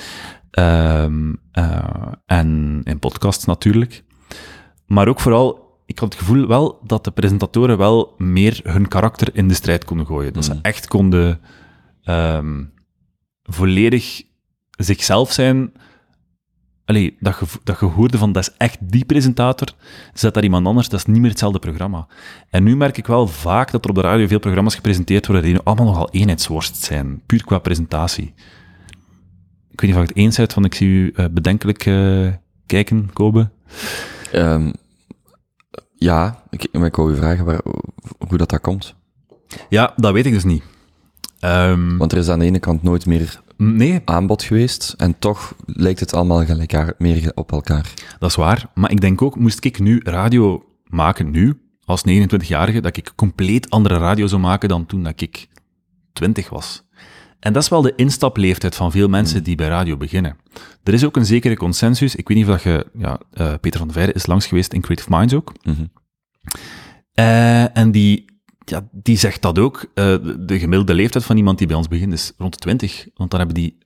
B: Um, uh, en in podcasts natuurlijk. Maar ook vooral ik had het gevoel wel dat de presentatoren wel meer hun karakter in de strijd konden gooien. Dat ze mm. echt konden um, volledig zichzelf zijn. Allee, dat dat je hoorde van, dat is echt die presentator, zet daar iemand anders, dat is niet meer hetzelfde programma. En nu merk ik wel vaak dat er op de radio veel programma's gepresenteerd worden die allemaal nogal eenheidsworst zijn, puur qua presentatie. Ik weet niet of ik het eens bent, want ik zie u uh, bedenkelijk uh, kijken, Kobe.
A: Um, ja, ik, maar ik wou je vragen waar, hoe dat, dat komt.
B: Ja, dat weet ik dus niet. Um,
A: Want er is aan de ene kant nooit meer
B: nee.
A: aanbod geweest, en toch lijkt het allemaal gelijk meer op elkaar.
B: Dat is waar, maar ik denk ook, moest ik nu radio maken, nu, als 29-jarige, dat ik compleet andere radio zou maken dan toen dat ik 20 was. En dat is wel de instapleeftijd van veel mensen die bij radio beginnen. Er is ook een zekere consensus. Ik weet niet of dat je... Ja, uh, Peter van der Veijden is langs geweest in Creative Minds ook. Mm -hmm. uh, en die, ja, die zegt dat ook. Uh, de gemiddelde leeftijd van iemand die bij ons begint is rond de 20. Want dan hebben die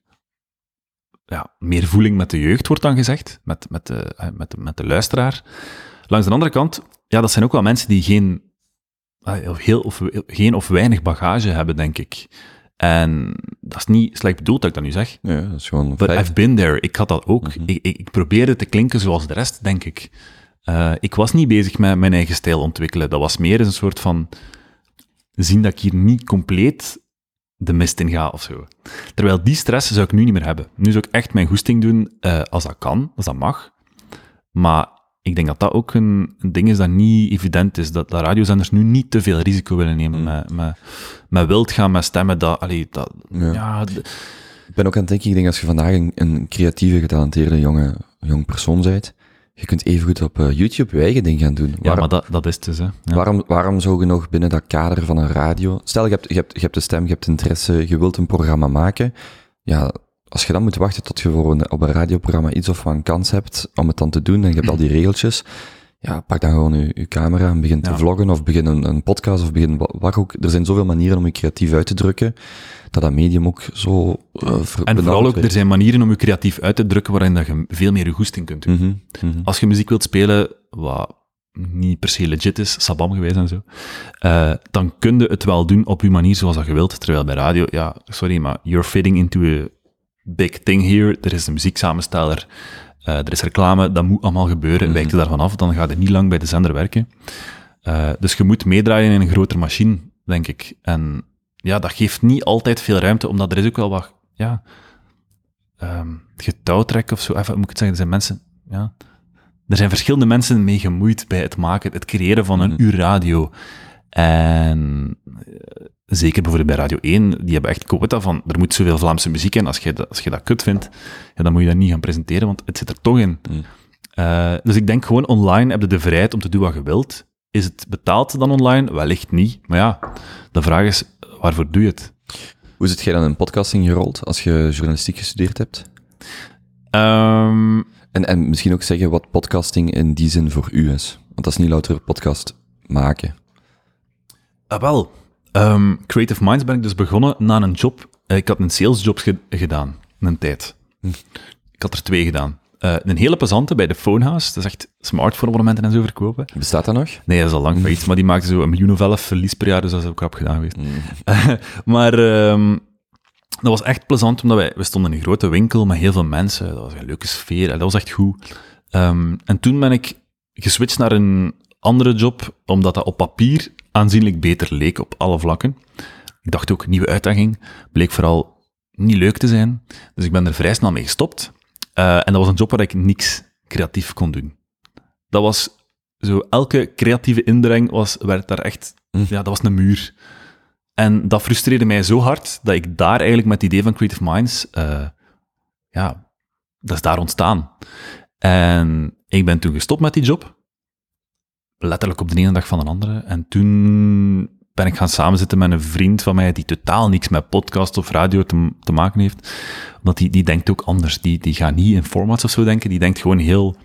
B: ja, meer voeling met de jeugd, wordt dan gezegd. Met, met, de, met, de, met de luisteraar. Langs de andere kant, ja, dat zijn ook wel mensen die geen, heel, of, geen of weinig bagage hebben, denk ik. En dat is niet slecht bedoeld dat ik dat nu zeg.
A: Ja, dat is gewoon
B: But. I've been there. Ik had dat ook. ik, ik, ik probeerde te klinken zoals de rest, denk ik. Eh, ik was niet bezig met mijn eigen stijl ontwikkelen. Dat was meer een soort van zien dat ik hier niet compleet de mist in ga of zo. Terwijl die stress zou ik nu niet meer hebben. Nu zou ik echt mijn goesting doen eh, als dat kan, als dat mag. Maar ik denk dat dat ook een, een ding is dat niet evident is. Dat, dat radiozenders nu niet te veel risico willen nemen met, met, met wild gaan, met stemmen. Dat, allee, dat,
A: Ja. Ik ben ook aan het denken, ik denk als je vandaag een, een creatieve, getalenteerde jonge, jong persoon bent, je kunt evengoed op eh, YouTube je eigen ding gaan doen.
B: ja maar dat, dat is het dus. Hè. Ja.
A: waarom, waarom zou je nog binnen dat kader van een radio... Stel, je hebt, je, hebt, je hebt de stem, je hebt interesse, je wilt een programma maken. Ja, als je dan moet wachten tot je voor een, op een radioprogramma iets of wat een kans hebt om het dan te doen, en je hebt al die regeltjes, ja, pak dan gewoon je, je camera en begin te
B: Ja.
A: vloggen, of begin een, een podcast, of begin wa- waar ook. Er zijn zoveel manieren om je creatief uit te drukken, dat dat medium ook zo uh,
B: En vooral ook, er zijn manieren om je creatief uit te drukken waarin dat je veel meer je goesting kunt doen.
A: Mhm,
B: Als je muziek wilt spelen, wat niet per se legit is, sabam geweest en zo, eh, dan kun je het wel doen op je manier zoals dat je wilt. Terwijl bij radio, ja, sorry, maar you're fitting into a big thing here. Er is een muzieksamensteller, eh, er is reclame, dat moet allemaal gebeuren. Wijkt je daarvan af, dan gaat je niet lang bij de zender werken. Eh, dus je moet meedraaien in een grotere machine, denk ik. En ja, dat geeft niet altijd veel ruimte, omdat er is ook wel wat, ja, ehm getouwtrek of zo. Even, moet ik het zeggen, er zijn mensen, ja, er zijn verschillende mensen mee gemoeid bij het maken, het creëren van een uur radio. En zeker bijvoorbeeld bij Radio 1, die hebben echt quota van, er moet zoveel Vlaamse muziek in. Als je dat, als je dat kut vindt, ja, dan moet je dat niet gaan presenteren, want het zit er toch in.
A: Mm.
B: Eh, dus ik denk gewoon online heb je de vrijheid om te doen wat je wilt. Is het betaald dan online? Wellicht niet. Maar ja, de vraag is, waarvoor doe je het?
A: Hoe zit jij dan in podcasting gerold als je journalistiek gestudeerd hebt?
B: Ehm,
A: En, en misschien ook zeggen wat podcasting in die zin voor u is. Want dat is niet louter podcast maken.
B: Ah, wel. Ehm, Creative Minds ben ik dus begonnen na een job. Eh, ik had een salesjob ge- gedaan, een tijd. Ik had er twee gedaan. Eh, een hele plezante bij de Phonehouse. Dat is echt smartphone-abonnementen en zo verkopen.
A: Bestaat dat nog?
B: Nee, dat is al lang failliet, maar die maakte zo een miljoen of elf verlies per jaar, dus dat is ook rap gedaan geweest. maar ehm, dat was echt plezant, omdat wij, we stonden in een grote winkel met heel veel mensen. Dat was een leuke sfeer, en dat was echt goed. Ehm, en toen ben ik geswitcht naar een andere job, omdat dat op papier aanzienlijk beter leek op alle vlakken. Ik dacht ook, nieuwe uitdaging. Bleek vooral niet leuk te zijn. Dus ik ben er vrij snel mee gestopt. Eh, en dat was een job waar ik niks creatief kon doen. Dat was zo, elke creatieve inbreng was, werd daar echt, ja, dat was een muur. En dat frustreerde mij zo hard, dat ik daar eigenlijk met het idee van Creative Minds, eh, ja, dat is daar ontstaan. En ik ben toen gestopt met die job. Letterlijk op de ene dag van de andere. En toen ben ik gaan samenzitten met een vriend van mij die totaal niks met podcast of radio te, te maken heeft. Omdat die, die denkt ook anders. Die, die gaat niet in formats of zo denken. Die denkt gewoon heel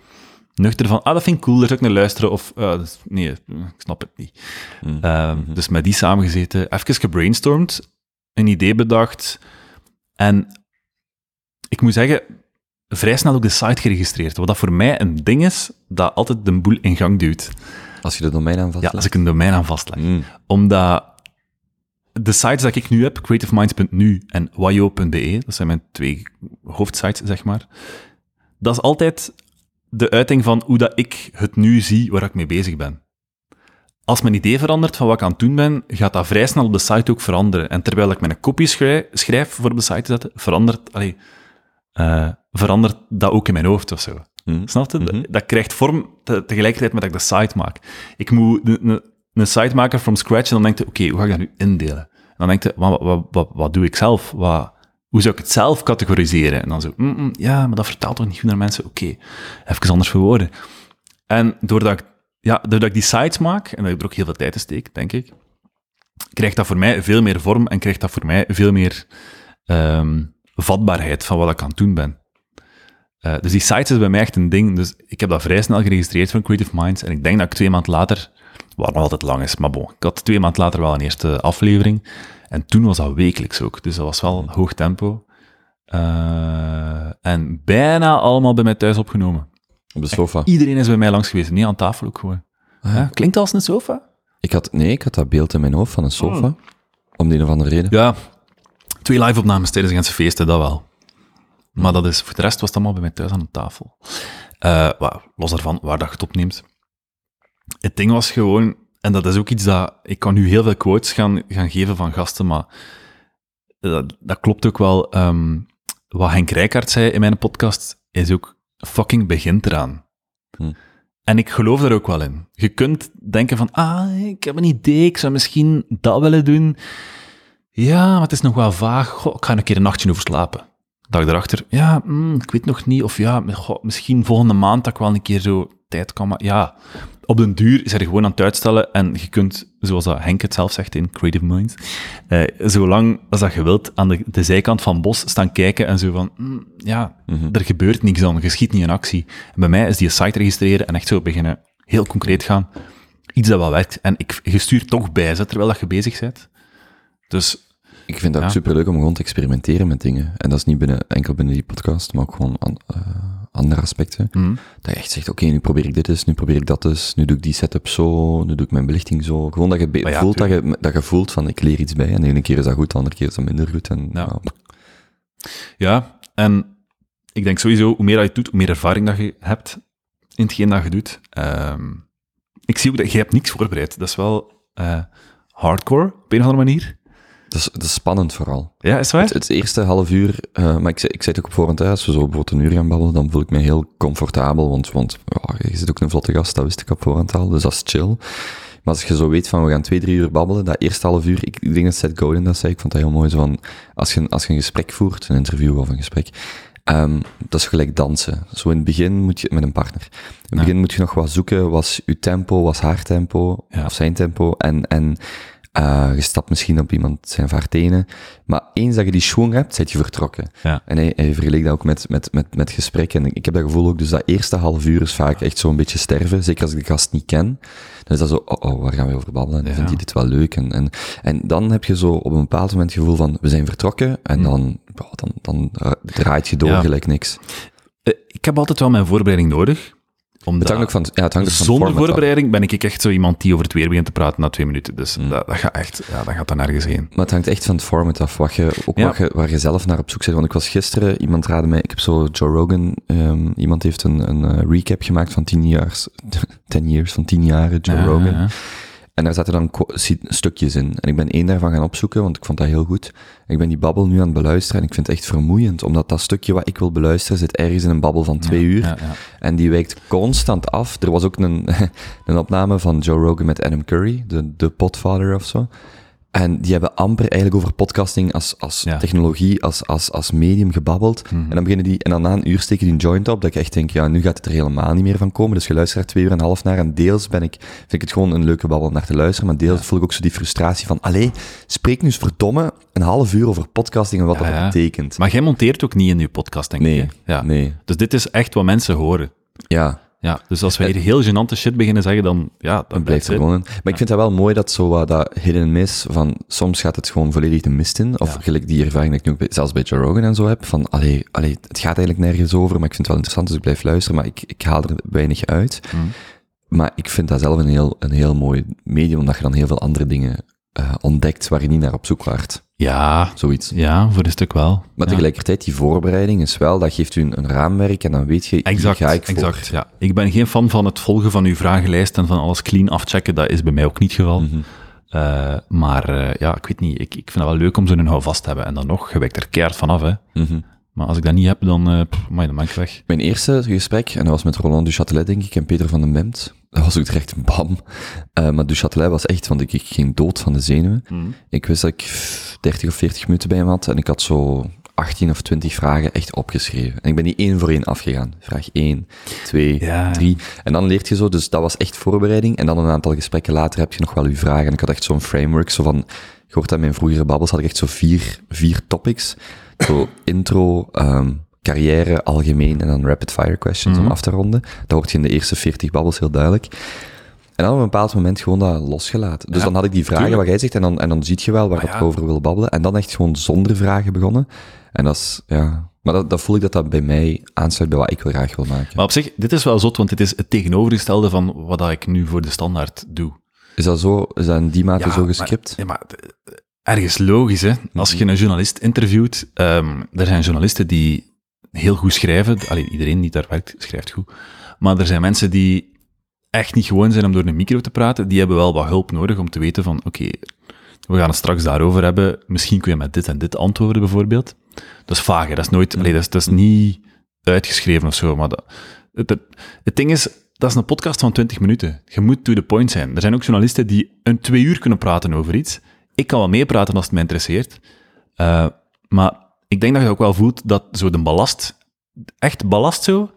B: nuchter van, ah, dat vind ik cool, daar zou ik naar luisteren. Of, ah, nee, ik snap het niet. Ehm, Dus met die samengezeten, even gebrainstormd, een idee bedacht. En ik moet zeggen, vrij snel ook de site geregistreerd. Wat dat voor mij een ding is, dat altijd de boel in gang duwt.
A: Als je de domeinnaam
B: Ja,
A: vastlegt?
B: als ik een domein aan vastleg.
A: Mm.
B: Omdat de sites die ik nu heb, creativeminds.nu en wayo.be, dat zijn mijn twee hoofdsites, zeg maar, dat is altijd de uiting van hoe dat ik het nu zie waar ik mee bezig ben. Als mijn idee verandert van wat ik aan het doen ben, gaat dat vrij snel op de site ook veranderen. En terwijl ik mijn kopie schrijf, schrijf voor op de site te zetten, verandert, allee, eh, verandert dat ook in mijn hoofd of zo.
A: Mm.
B: Snap je? Dat- Dat krijgt vorm te- tegelijkertijd met dat ik de site maak. Ik moet een site maken from scratch en dan denk je, oké, hoe ga ik dat nu indelen? En dan denk je, wat, wat, wat, wat doe ik zelf? Wat, hoe zou ik het zelf categoriseren? En dan zo, mm, mm, ja, maar dat vertaalt toch niet goed naar mensen? Oké, even anders verwoorden. En doordat ik, ja, doordat ik die sites maak, en dat ik er ook heel veel tijd in steek, denk ik, krijgt dat voor mij veel meer vorm en krijgt dat voor mij veel meer ehm, vatbaarheid van wat ik aan het doen ben. Eh, dus die sites is bij mij echt een ding. Dus ik heb dat vrij snel geregistreerd van Creative Minds. En ik denk dat ik twee maanden later, wat nog altijd lang is, maar bon, ik had twee maanden later wel een eerste aflevering. En toen was dat wekelijks ook. Dus dat was wel hoog tempo. Eh, en bijna allemaal bij mij thuis opgenomen.
A: Op de sofa.
B: Iedereen is bij mij langs geweest. Niet aan tafel ook gewoon. Ja, klinkt als een sofa?
A: Ik had, nee, ik had dat beeld in mijn hoofd van een sofa. Om de een of andere reden.
B: Ja. Twee live-opnames tijdens de Gentse feesten, dat wel. Maar dat is, voor de rest was het allemaal bij mij thuis aan een tafel. Uh, los daarvan, waar dat je het opneemt. Het ding was gewoon, en dat is ook iets dat, ik kan nu heel veel quotes gaan, gaan geven van gasten, maar dat, dat klopt ook wel. Um, wat Henk Rijkaard zei in mijn podcast, is ook, fucking begint eraan. Hm. En ik geloof daar ook wel in. Je kunt denken van, ah, ik heb een idee, ik zou misschien dat willen doen. Ja, maar het is nog wel vaag. Goh, ik ga een keer een nachtje over slapen. Dag erachter, ja, mm, ik weet nog niet. Of ja, misschien volgende maand dat ik wel een keer zo tijd kan. Maar ja, op den duur is er gewoon aan het uitstellen. En je kunt, zoals dat Henk het zelf zegt in Creative Minds, eh, zolang als dat je wilt, aan de, de zijkant van bos staan kijken en zo van, mm, ja, mhm. er gebeurt niks dan. Je schiet niet in actie. En bij mij is die site registreren en echt zo beginnen heel concreet gaan. Iets dat wel werkt. En ik, je stuurt toch bij, terwijl dat je bezig bent. Dus
A: ik vind het ook super leuk om gewoon te experimenteren met dingen. En dat is niet binnen, enkel binnen die podcast, maar ook gewoon aan, uh, andere aspecten. Mm. Dat je echt zegt, oké, nu probeer ik dit eens, nu probeer ik dat eens, nu doe ik die setup zo, nu doe ik mijn belichting zo. Gewoon dat je voelt dat je, dat je voelt van, ik leer iets bij. En de ene keer is dat goed, de andere keer is dat minder goed. En,
B: ja. ja, en ik denk sowieso, hoe meer dat je doet, hoe meer ervaring dat je hebt in hetgeen dat je doet. Um, ik zie ook dat je hebt niks voorbereid. Dat is wel uh, hardcore, op een of andere manier.
A: Dat is, dat is spannend vooral.
B: Ja, is waar?
A: Het, het eerste half uur, uh, maar ik, ik zei het ook op voorhand, als we zo bijvoorbeeld een uur gaan babbelen, dan voel ik me heel comfortabel, want, want je zit ook een vlotte gast, dat wist ik op voorhand al, dus dat is chill. Maar als je zo weet van, we gaan twee, drie uur babbelen, dat eerste half uur, ik, ik denk dat Seth Godin dat zei, ik vond dat heel mooi, zo van, als je, als je een gesprek voert, een interview of een gesprek, um, dat is gelijk dansen. Zo in het begin moet je, met een partner, in het begin moet je nog wat zoeken, was uw tempo, was haar tempo, ja. of zijn tempo, en, en, uh, je stapt misschien op iemand zijn vaartenen. Maar eens dat je die schwung hebt, zit je vertrokken.
B: Ja.
A: En hij, hij vergeleek dat ook met, met, met, met gesprekken. En ik heb dat gevoel ook, dus dat eerste half uur is vaak echt zo'n beetje sterven. Zeker als ik de gast niet ken. Dan is dat zo, oh, oh waar gaan we over babbelen? En ja. vindt hij dit wel leuk? En, en, en dan heb je zo op een bepaald moment het gevoel van, we zijn vertrokken. En mm. dan, oh, dan, dan draait je door ja. gelijk niks.
B: Uh, ik heb altijd wel mijn voorbereiding nodig.
A: Omdat het hangt ook van, ja, het hangt van
B: zonder voorbereiding ben ik echt zo iemand die over het weer begint te praten na twee minuten. Dus mm. dat, dat, gaat echt, ja, dat gaat dan nergens heen.
A: Maar het hangt echt van het format af, wat je, ook ja. wat je, waar je zelf naar op zoek bent. Want ik was gisteren, iemand raadde mij, ik heb zo Joe Rogan, um, iemand heeft een, een uh, recap gemaakt van tien jaar, ten years, van tien jaren Joe ja, Rogan. En daar zaten dan stukjes in. En ik ben één daarvan gaan opzoeken, want ik vond dat heel goed. Ik ben die babbel nu aan het beluisteren en ik vind het echt vermoeiend, omdat dat stukje wat ik wil beluisteren zit ergens in een babbel van twee ja, uur. Ja, ja. En die wijkt constant af. Er was ook een, een opname van Joe Rogan met Adam Curry, de, de potfather of zo. En die hebben amper eigenlijk over podcasting als, als ja. technologie, als, als, als medium gebabbeld. Mm -hmm. En dan beginnen die, en dan na een uur steken die een joint op, dat ik echt denk, ja, nu gaat het er helemaal niet meer van komen. Dus je luistert er twee uur en een half naar. En deels ben ik, vind ik het gewoon een leuke babbel naar te luisteren, maar deels ja. voel ik ook zo die frustratie van, allee, spreek nu eens verdomme een half uur over podcasting en wat ja, dat betekent.
B: Maar jij monteert ook niet in je podcast, denk
A: nee,
B: ik.
A: Ja. nee.
B: Dus dit is echt wat mensen horen.
A: Ja,
B: ja, dus als wij hier heel gênante shit beginnen zeggen, dan, ja, dan
A: blijft het gewoon. Maar ik vind dat wel mooi dat zo uh, dat hidden miss, van soms gaat het gewoon volledig de mist in. Of ja. gelijk die ervaring die ik nu ook bij, zelfs bij Joe Rogan en zo heb, van allee, allee, het gaat eigenlijk nergens over, maar ik vind het wel interessant, dus ik blijf luisteren, maar ik, ik haal er weinig uit. Mm. Maar ik vind dat zelf een heel, een heel mooi medium, omdat je dan heel veel andere dingen uh, ontdekt waar je niet naar op zoek waart.
B: Ja,
A: zoiets.
B: Ja, voor een stuk wel.
A: Maar
B: ja.
A: tegelijkertijd, die voorbereiding is wel, dat geeft u een, een raamwerk en dan weet je,
B: exact,
A: ga ik
B: Exact, ja. Ik ben geen fan van het volgen van uw vragenlijst en van alles clean afchecken. Dat is bij mij ook niet het geval. Mm -hmm. uh, maar uh, ja, ik weet niet, ik, ik vind het wel leuk om zo'n houvast te hebben. En dan nog, je wijkt er keihard vanaf, hè.
A: Mm -hmm.
B: Maar als ik dat niet heb, dan, uh, pff, man, dan ben ik weg.
A: Mijn eerste gesprek, en dat was met Roland Duchatelet, denk ik, en Peter van den Bemt. Dat was ook echt een bam. Uh, maar Duchatelet was echt, want ik, ik ging dood van de zenuwen. Mm. Ik wist dat ik 30 of 40 minuten bij hem had, en ik had zo 18 of 20 vragen echt opgeschreven. En ik ben die één voor één afgegaan. Vraag 1, 2,
B: ja.
A: 3. En dan leert je zo, dus dat was echt voorbereiding. En dan een aantal gesprekken later heb je nog wel je vragen. En ik had echt zo'n framework, zo van, je hoort dat in mijn vroegere babbels, had ik echt zo vier, vier topics. Zo intro, um, carrière, algemeen en dan rapid fire questions mm -hmm. om af te ronden. Dat hoort je in de eerste 40 babbels heel duidelijk. En dan op een bepaald moment gewoon dat losgelaten. Dus ja, dan had ik die vragen tuurlijk. wat jij zegt en dan, en dan ziet je wel waar ah, ja. ik over wil babbelen. En dan echt gewoon zonder vragen begonnen. En dat is, ja... Maar dat, dat voel ik dat dat bij mij aansluit bij wat ik wel graag wil maken.
B: Maar op zich, dit is wel zot, want dit is het tegenovergestelde van wat ik nu voor de standaard doe.
A: Is dat zo? Is dat in die mate
B: ja,
A: zo gescript?
B: Maar, ja, maar ergens logisch, hè. Als je een journalist interviewt, ehm er zijn journalisten die heel goed schrijven. Allee, iedereen die daar werkt, schrijft goed. Maar er zijn mensen die echt niet gewoon zijn om door een micro te praten. Die hebben wel wat hulp nodig om te weten van, oké, we gaan het straks daarover hebben. Misschien kun je met dit en dit antwoorden, bijvoorbeeld. Dat is vaag, hè. Dat is nooit... Allee, dat, is, dat is niet uitgeschreven of zo, maar dat, het, het, het ding is, dat is een podcast van 20 minuten. Je moet to the point zijn. Er zijn ook journalisten die een twee uur kunnen praten over iets. Ik kan wel meepraten als het mij interesseert. Uh, maar ik denk dat je ook wel voelt dat zo de ballast, echt ballast zo,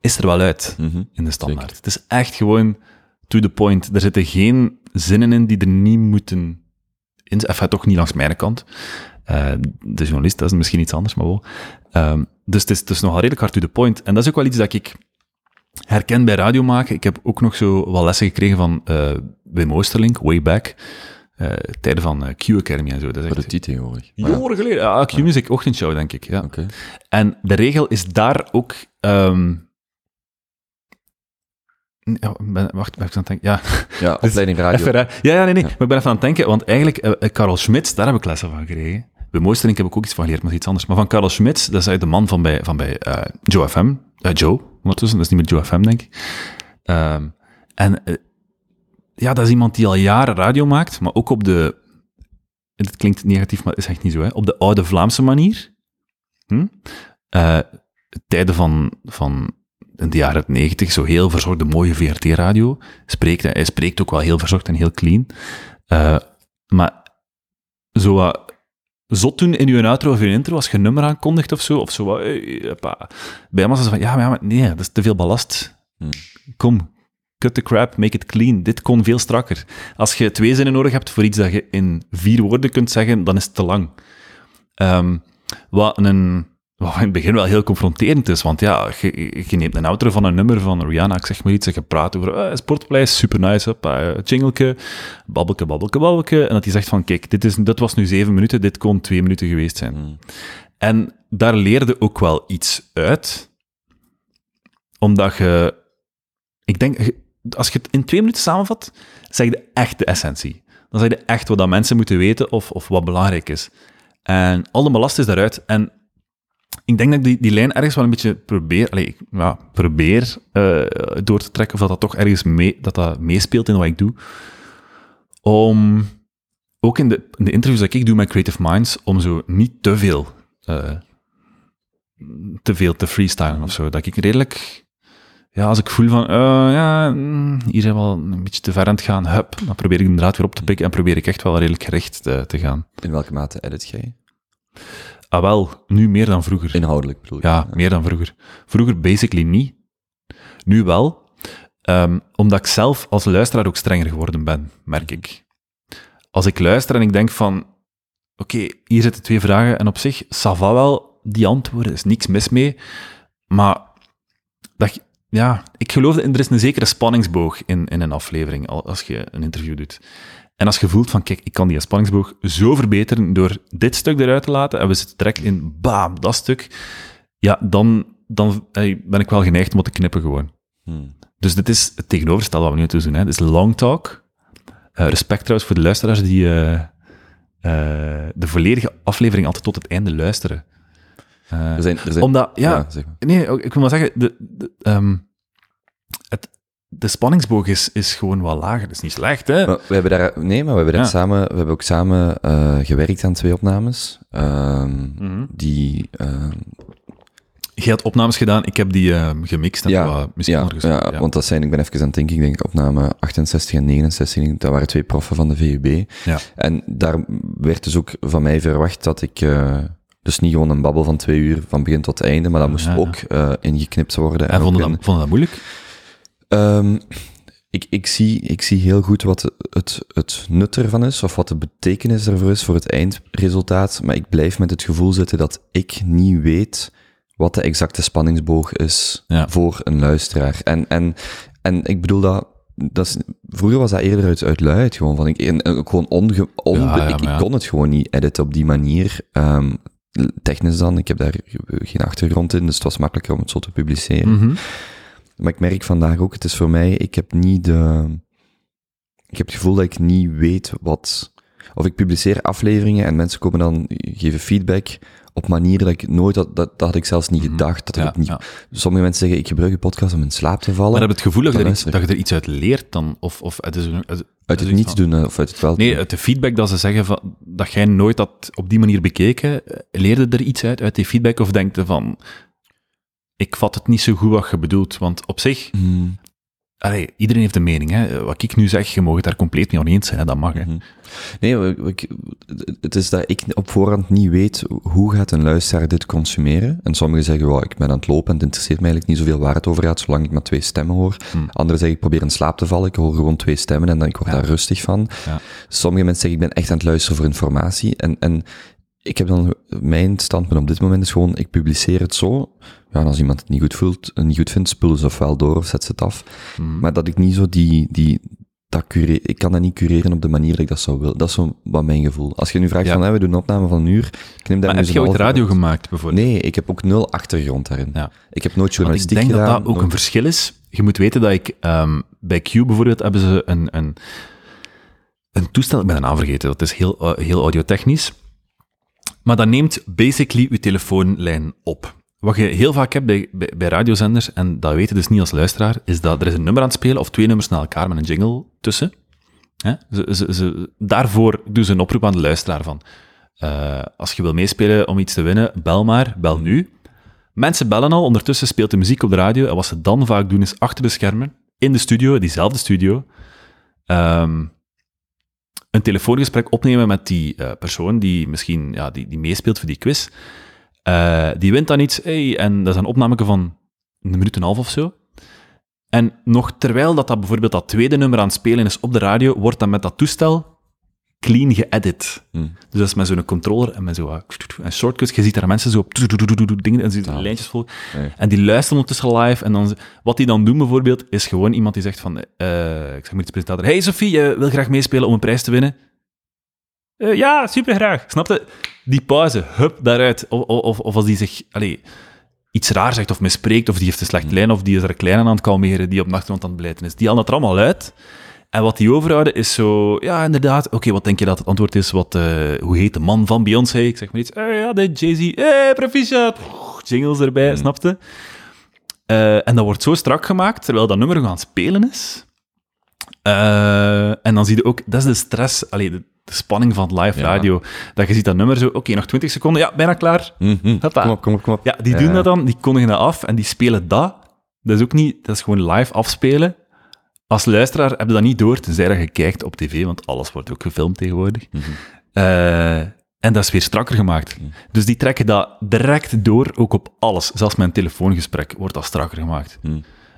B: is er wel uit
A: Mhm.
B: in de standaard. Het is echt gewoon to the point. Er zitten geen zinnen in die er niet moeten in Enfin, toch niet langs mijn kant. Uh, de journalist, dat is misschien iets anders, maar wel. Um, dus het is, het is nogal redelijk hard to the point. En dat is ook wel iets dat ik herken bij radio maken. Ik heb ook nog zo wat lessen gekregen van uh, Wim Oosterlink, way back. Uh, tijden van uh, Q Academy en zo. Dat is
A: Wat doet die tegenwoordig?
B: Jaren geleden. Ja, Q Music, ochtendshow, denk ik. Ja.
A: Okay.
B: En de regel is daar ook... Um, ja, ben, wacht, ben ik aan het denken? Ja,
A: ja opleiding radio.
B: Even, ja, ja, nee, nee. Maar ik ben even aan het denken, want eigenlijk, uh, Karel Schmitz, daar heb ik lessen van gekregen. Bij Moosterink heb ik ook iets van geleerd, maar iets anders. Maar van Karel Schmitz, dat is de man van bij, van bij uh, Joe FM. Uh, Joe, ondertussen, dat is niet meer Joe FM, denk ik. Um, en ja, dat is iemand die al jaren radio maakt, maar ook op de... Het klinkt negatief, maar het is echt niet zo, hè. Op de oude Vlaamse manier. Hm? Uh, tijden van, van in de jaren 90, zo heel verzorgde, mooie VRT-radio. Spreekt, hij spreekt ook wel heel verzorgd en heel clean. Uh, maar zo wat zot doen in uw outro of uw intro, als je een nummer aankondigt of zo, of zo wat, hey, bij hem was het van, ja, maar, ja, maar nee, dat is te veel ballast.
A: Hmm.
B: Kom, cut the crap, make it clean. Dit kon veel strakker. Als je twee zinnen nodig hebt voor iets dat je in vier woorden kunt zeggen, dan is het te lang. Um, wat een wat in het begin wel heel confronterend is, want ja, je, je neemt een outro van een nummer van Rihanna, ik zeg maar iets, en je praat over uh, Sportpaleis, super nice, up, uh, jingleke, babbelke, babbelke, babbelke, en dat hij zegt van, kijk, dit, is, dit was nu zeven minuten, dit kon twee minuten geweest zijn.
A: Mm.
B: En daar leerde ook wel iets uit, omdat je, ik denk, als je het in twee minuten samenvat, zeg je echt de essentie. Dan zeg je echt wat dat mensen moeten weten of, of wat belangrijk is. En alle ballast is daaruit. En ik denk dat ik die, die lijn ergens wel een beetje probeer, allez, ik, ja, probeer uh, door te trekken, of dat dat toch ergens mee, dat dat meespeelt in wat ik doe. Om, ook in de, in de interviews dat ik doe met Creative Minds, om zo niet te veel, uh, te veel te freestylen of zo. Dat ik redelijk, ja, als ik voel van, uh, ja, hier zijn we wel een beetje te ver aan het gaan, hup, dan probeer ik inderdaad weer op te pikken en probeer ik echt wel redelijk gericht te, te gaan.
A: In welke mate edit jij?
B: Ah, wel, nu meer dan vroeger.
A: Inhoudelijk bedoel ik.
B: Ja, meer dan vroeger. Vroeger basically niet. Nu wel. Um, omdat ik zelf als luisteraar ook strenger geworden ben, merk ik. Als ik luister en ik denk van, oké, okay, hier zitten twee vragen en op zich, Sava wel, die antwoorden, is niks mis mee. Maar, dat, ja, ik geloof dat er is een zekere spanningsboog in, in een aflevering, als je een interview doet. En als je voelt van, kijk, ik kan die spanningsboog zo verbeteren door dit stuk eruit te laten en we zitten direct in, bam, dat stuk, ja, dan, dan ben ik wel geneigd om te knippen gewoon.
A: Hmm.
B: Dus dit is het tegenovergestelde wat we nu te doen. Hè. Dit is long talk. Uh, respect trouwens voor de luisteraars die uh, uh, de volledige aflevering altijd tot het einde luisteren.
A: Er zijn, er zijn,
B: omdat, ja,
A: ja zeg maar.
B: nee, ik wil maar zeggen, de, de, um, het, de spanningsboog is, is gewoon wat lager. Dat is niet slecht, hè?
A: Maar we hebben daar, nee, maar we hebben, daar
B: Ja.
A: samen, we hebben ook samen uh, gewerkt aan twee opnames. Um,
B: Mhm.
A: Die, uh,
B: Je had opnames gedaan, ik heb die gemixt en
A: ja,
B: wat misschien
A: ja,
B: ondergespeeld.
A: ja, want dat zijn, ik ben even aan het denken, ik denk opname 68 en 69, ik denk, dat waren twee proffen van de VUB.
B: Ja.
A: En daar werd dus ook van mij verwacht dat ik, uh, dus niet gewoon een babbel van twee uur van begin tot einde, maar dat moest
B: Ja, ja.
A: ook uh, ingeknipt worden.
B: En vonden
A: ook
B: dat, vonden dat moeilijk?
A: Ehm, ik, ik, zie, ik zie heel goed wat het, het nut ervan is, of wat de betekenis ervoor is voor het eindresultaat, maar ik blijf met het gevoel zitten dat ik niet weet wat de exacte spanningsboog is
B: Ja.
A: voor een luisteraar. En, en, en ik bedoel dat, dat is, vroeger was dat eerder uit, uit gewoon, van ik, en, en gewoon onge, onbe-
B: Ja, ja,
A: ik,
B: maar ja.
A: ik kon het gewoon niet editen op die manier. Ehm, technisch dan, ik heb daar geen achtergrond in, dus het was makkelijker om het zo te publiceren.
B: Mhm.
A: Maar ik merk vandaag ook, het is voor mij, ik heb niet de... Ik heb het gevoel dat ik niet weet wat... Of ik publiceer afleveringen en mensen komen dan, geven feedback op manieren dat ik nooit, dat, dat, dat had ik zelfs niet gedacht. Dat
B: Ja,
A: ik niet,
B: ja.
A: Sommige mensen zeggen, ik gebruik een podcast om in slaap te vallen.
B: Maar heb je het gevoel dat je, er iets, dat je er iets uit leert dan? Of, of het is het,
A: uit
B: het
A: niet
B: van-
A: doen eh, of uit het wel
B: Nee,
A: doen.
B: uit de feedback dat ze zeggen van, dat jij nooit dat op die manier bekeken, eh, leerde er iets uit, uit die feedback? Of denk je van, ik vat het niet zo goed wat je bedoelt? Want op zich,
A: Hmm.
B: Allee, iedereen heeft een mening. Hè. Wat ik nu zeg, je mag het daar compleet niet aan eens zijn, hè. dat mag. Hè.
A: Mhm. Nee, we- het is dat ik op voorhand niet weet hoe gaat een luisteraar dit consumeren. En sommigen zeggen, well, ik ben aan het lopen en het interesseert mij eigenlijk niet zoveel waar het over gaat, zolang ik maar twee stemmen hoor.
B: Hmm.
A: Anderen zeggen, ik probeer in slaap te vallen, ik hoor gewoon twee stemmen en dan ik word
B: Ja.
A: daar rustig van.
B: Ja.
A: Sommige mensen zeggen, ik ben echt aan het luisteren voor informatie. En, en ik heb dan, mijn standpunt op dit moment is gewoon, ik publiceer het zo. Ja, en als iemand het niet goed voelt, eh, niet goed vindt, spul ze ofwel door of zet ze het af.
B: Mhm.
A: Maar dat ik niet zo die, die, dat ik kan dat niet cureren op de manier dat ik dat zou willen. Dat is zo wat mijn gevoel. Als je nu vraagt
B: Ja.
A: van, we doen een opname van een uur, ik neem daar
B: Maar heb je ooit radio
A: uit.
B: gemaakt, bijvoorbeeld?
A: Nee, ik heb ook nul achtergrond daarin.
B: Ja.
A: Ik heb nooit
B: Want ik
A: journalistiek
B: denk dat
A: gedaan.
B: dat ook
A: nooit-
B: een verschil is. Je moet weten dat ik ehm, bij Q bijvoorbeeld hebben ze een, een, een toestel, ik ben de naam vergeten, dat is heel, eh, heel audiotechnisch. Maar dat neemt basically je telefoonlijn op. Wat je heel vaak hebt bij, bij, radiozenders, en dat weet je dus niet als luisteraar, is dat er is een nummer aan het spelen, of twee nummers na elkaar met een jingle tussen. Hè? Ze, ze, ze, daarvoor doen ze een oproep aan de luisteraar van, eh, als je wil meespelen om iets te winnen, bel maar, bel nu. Mensen bellen al, ondertussen speelt de muziek op de radio, en wat ze dan vaak doen is achter de schermen, in de studio, diezelfde studio, ehm, een telefoongesprek opnemen met die eh, persoon die misschien ja, die, die meespeelt voor die quiz. Eh, die wint dan iets, hey, en dat is een van een minuut en een half of zo. En nog terwijl dat, dat bijvoorbeeld dat tweede nummer aan het spelen is op de radio, wordt dan met dat toestel clean geëdit.
A: Hm.
B: Dus dat is met zo'n controller en met zo'n en shortcuts. Je ziet daar mensen zo op dingen en ze
A: Taal.
B: lijntjes vol.
A: Nee.
B: En die luisteren ondertussen live. En dan, wat die dan doen bijvoorbeeld, is gewoon iemand die zegt van, eh, ik zeg maar iets presentator. Hey Sophie, je wil graag meespelen om een prijs te winnen? "Eh, ja, super graag. Snapte? Die pauze, hup, daaruit. Of, of, of als die zich, allee, iets raar zegt of mispreekt, of die heeft een slechte lijn, of die is er klein aan het kalmeren, die op de achtergrond aan het beleiden is. Die halen dat er allemaal uit. En wat die overhouden is zo, ja, inderdaad, oké, wat denk je dat het antwoord is? Wat, eh, hoe heet de man van Beyoncé? Ik zeg maar iets, eh, ja, de Jay-Z, eh, proficiat, jingles erbij, snapte? Eh, en dat wordt zo strak gemaakt, terwijl dat nummer gewoon aan het spelen is. En dan zie je ook, dat is de stress, allee, de, de spanning van live
A: Ja.
B: radio, dat je ziet dat nummer zo, oké, nog 20 seconden, ja, bijna klaar.
A: Mhm.
B: Hoppa.
A: Kom op, kom op, kom op.
B: Ja, die
A: Ja.
B: doen dat dan, die kondigen dat af en die spelen dat. Dat is ook niet, dat is gewoon live afspelen. Als luisteraar heb je dat niet door, tenzij dat je kijkt op tv, want alles wordt ook gefilmd tegenwoordig.
A: Mhm.
B: Eh, en dat is weer strakker gemaakt. Dus die trekken dat direct door, ook op alles. Zelfs met een telefoongesprek wordt dat strakker gemaakt.
A: Mhm.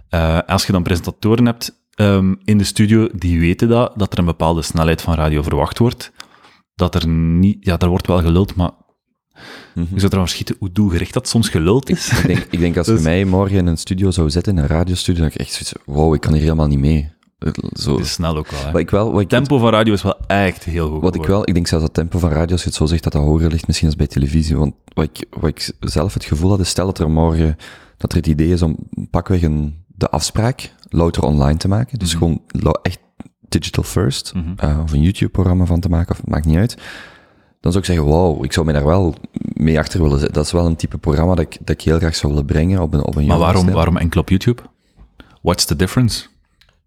B: Eh, als je dan presentatoren hebt ehm, in de studio, die weten dat, dat er een bepaalde snelheid van radio verwacht wordt. Dat er niet, ja, er wordt wel geluld, maar
A: Mhm.
B: je zou trouwens schieten hoe doelgericht dat soms geluld is.
A: Ik denk, ik denk als
B: Dus-
A: je mij morgen in een studio zou zetten, in een radiostudio, dan ik echt zoiets wow, ik kan hier helemaal niet mee. Zo.
B: Het is snel ook wel. Hè.
A: Wat ik wel, wat ik,
B: tempo van radio is wel echt heel hoog.
A: wat ik wel, ik denk zelfs dat tempo van radio, als je het zo zegt, dat dat hoger ligt misschien als bij televisie. Want wat ik, wat ik zelf het gevoel had, is stel dat er morgen, dat er het idee is om pakweg een, de afspraak louter online te maken. Dus
B: Mhm.
A: gewoon echt digital first,
B: Mhm.
A: eh, of een YouTube-programma van te maken, of het maakt niet uit. Dan zou ik zeggen, wow, ik zou mij daar wel mee achter willen zetten. Dat is wel een type programma dat ik, dat ik heel graag zou willen brengen op een, op een
B: Maar waarom, waarom enkel op YouTube? What's the difference?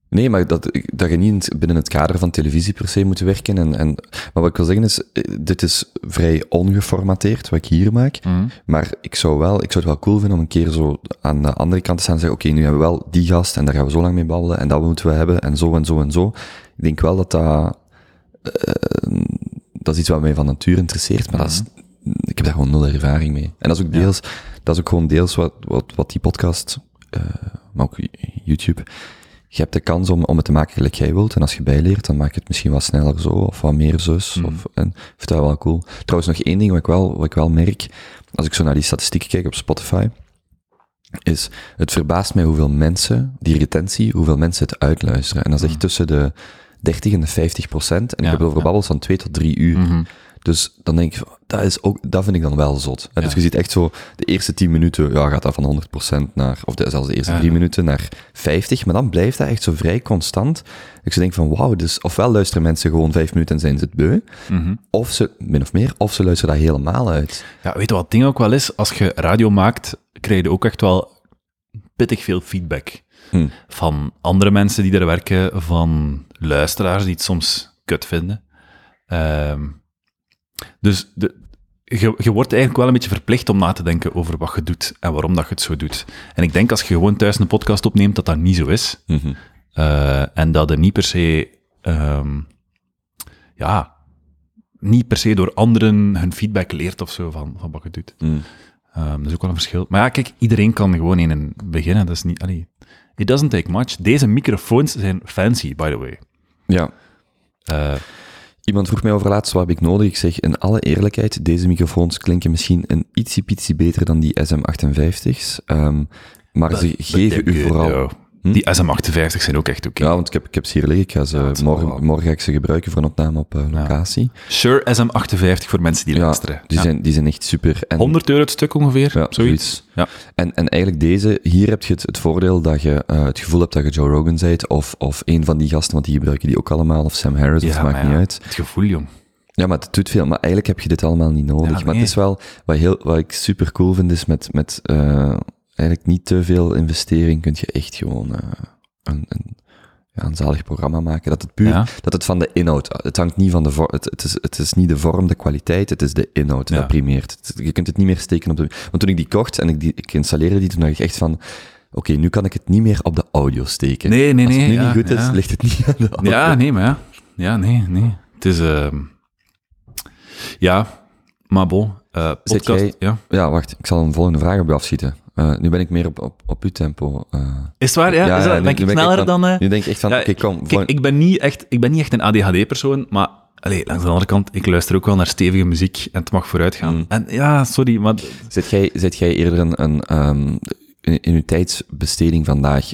A: Nee, maar dat, dat je niet binnen het kader van televisie per se moet werken. En, en, maar wat ik wil zeggen is, eh, dit is vrij ongeformateerd wat ik hier maak. Maar ik zou, wel, ik zou het wel cool vinden om een keer zo aan de andere kant te staan en zeggen, oké, nu hebben we wel die gast en daar gaan we zo lang mee babbelen en dat moeten we hebben en zo en zo en zo. Ik denk wel dat dat, eh, dat is iets wat mij van nature interesseert, maar dat is, ik heb daar gewoon nul ervaring mee. En dat is ook deels, dat is ook gewoon deels wat, wat, wat die podcast, eh, maar ook YouTube, je hebt de kans om, om het te maken gelijk jij wilt. En als je bijleert, dan maak je het misschien wat sneller zo, of wat meer zus.
B: Mhm.
A: Of, en vind dat wel cool. Trouwens, nog één ding wat ik wel, wat ik wel merk, als ik zo naar die statistieken kijk op Spotify, is, het verbaast mij hoeveel mensen, die retentie, hoeveel mensen het uitluisteren. En dat is echt tussen de 30 en de 50 procent. En.
B: Ja,
A: ik heb het over
B: ja.
A: babbels van 2 tot 3 uur.
B: Mhm.
A: Dus dan denk ik, van, dat, is ook, dat vind ik dan wel zot. Dus je ziet echt zo, de eerste 10 minuten, ja, gaat dat van 100% naar, of de, zelfs de eerste
B: Ja.
A: 3 minuten naar 50, maar dan blijft dat echt zo vrij constant. Ik denk van, wauw, dus ofwel luisteren mensen gewoon 5 minuten en zijn ze het beu,
B: Mhm.
A: of ze, min of meer, of ze luisteren dat helemaal uit.
B: Ja, weet je wat het ding ook wel is? Als je radio maakt, krijg je ook echt wel pittig veel feedback.
A: Hm.
B: Van andere mensen die er werken, van luisteraars die het soms kut vinden. Ehm, dus de, je, je wordt eigenlijk wel een beetje verplicht om na te denken over wat je doet en waarom dat je het zo doet. En ik denk als je gewoon thuis een podcast opneemt, dat dat niet zo is.
A: Mhm.
B: Eh, en dat er niet per se, ehm, ja, niet per se door anderen hun feedback leert of zo van, van wat je doet. Ehm, dat is ook wel een verschil. Maar ja, kijk, iedereen kan gewoon in een beginnen. Dat is niet, allee, it doesn't take much. Deze microfoons zijn fancy, by the way.
A: Ja,
B: Eh,
A: Iemand vroeg mij over laatst, wat heb ik nodig? Ik zeg, in alle eerlijkheid, deze microfoons klinken misschien een ietsje beter dan die SM58's. ehm, maar ze geven u vooral... Hm?
B: Die SM58 zijn ook echt oké.
A: Ja, want ik heb, ik heb ze hier liggen. Ik ga ze,
B: Ja,
A: morgen,
B: wel-
A: morgen ga ik ze gebruiken voor een opname op eh, locatie.
B: Sure SM58 voor mensen die
A: Ja,
B: luisteren.
A: die, zijn, die zijn echt super. En,
B: 100 euro het stuk ongeveer,
A: ja,
B: zoiets. Ja.
A: En, en eigenlijk deze, hier heb je het, het voordeel dat je eh, het gevoel hebt dat je Joe Rogan bent, of, of een van die gasten, want die gebruiken die ook allemaal, of Sam Harris, het maakt niet uit.
B: Het gevoel, jong.
A: Ja, maar het doet veel. Maar eigenlijk heb je dit allemaal niet nodig.
B: Ja,
A: Maar het is wel, wat, heel, wat ik super cool vind, is met, met eh, eigenlijk niet te veel investering kun je echt gewoon eh, een, een, ja, een zalig programma maken. Dat het puur,
B: Ja.
A: dat het van de inhoud, het hangt niet van de vorm, het, het, is, het is niet de vorm, de kwaliteit, het is de inhoud
B: Ja.
A: dat primeert. Het- je kunt het niet meer steken op de, want toen ik die kocht en ik, die, ik installeerde die, toen dacht ik echt van, oké, nu kan ik het niet meer op de audio steken.
B: Nee, nee,
A: Als het
B: nee,
A: nu
B: ja,
A: niet goed is,
B: ja.
A: ligt het niet aan de audio.
B: Ja, nee, maar ja. Ja, nee, nee. Het is... ehm, ja, maar bon. eh podcast,
A: jij-
B: ja.
A: Ja, wacht, ik zal een volgende vraag op je afschieten. Nu ben ik meer op, op, op uw tempo. eh.
B: Is het waar? Ja,
A: Ja,
B: is dat,
A: ja, nu-
B: ben ik sneller dan... eh,
A: Nu denk ik echt van,
B: Ja,
A: oké, kom.
B: Kijk, ik ben niet echt, ik ben niet echt een ADHD-persoon, maar allee, langs de andere kant, ik luister ook wel naar stevige muziek en het mag vooruit gaan.
A: Mm.
B: En ja, sorry, maar
A: Zit jij, zit jij eerder een, een ehm, in, in uw tijdsbesteding vandaag,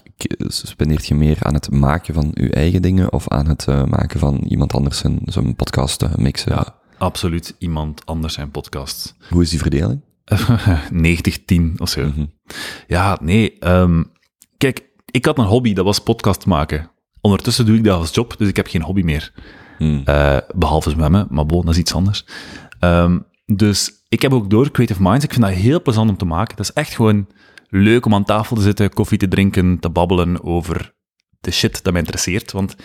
A: spendeert je meer aan het maken van uw eigen dingen of aan het eh, maken van iemand anders zijn, zijn podcast mixen?
B: ja, absoluut iemand anders zijn podcast.
A: Hoe is die verdeling?
B: 90-10 of zo.
A: Mhm.
B: Ja, nee. ehm, kijk, ik had een hobby, dat was podcast maken. Ondertussen doe ik dat als job, dus ik heb geen hobby meer.
A: Hmm.
B: Eh, behalve zwemmen, maar bon, dat is iets anders. Ehm, dus ik heb ook door Creative Minds. Ik vind dat heel plezant om te maken. Dat is echt gewoon leuk om aan tafel te zitten, koffie te drinken, te babbelen over de shit dat mij interesseert. Want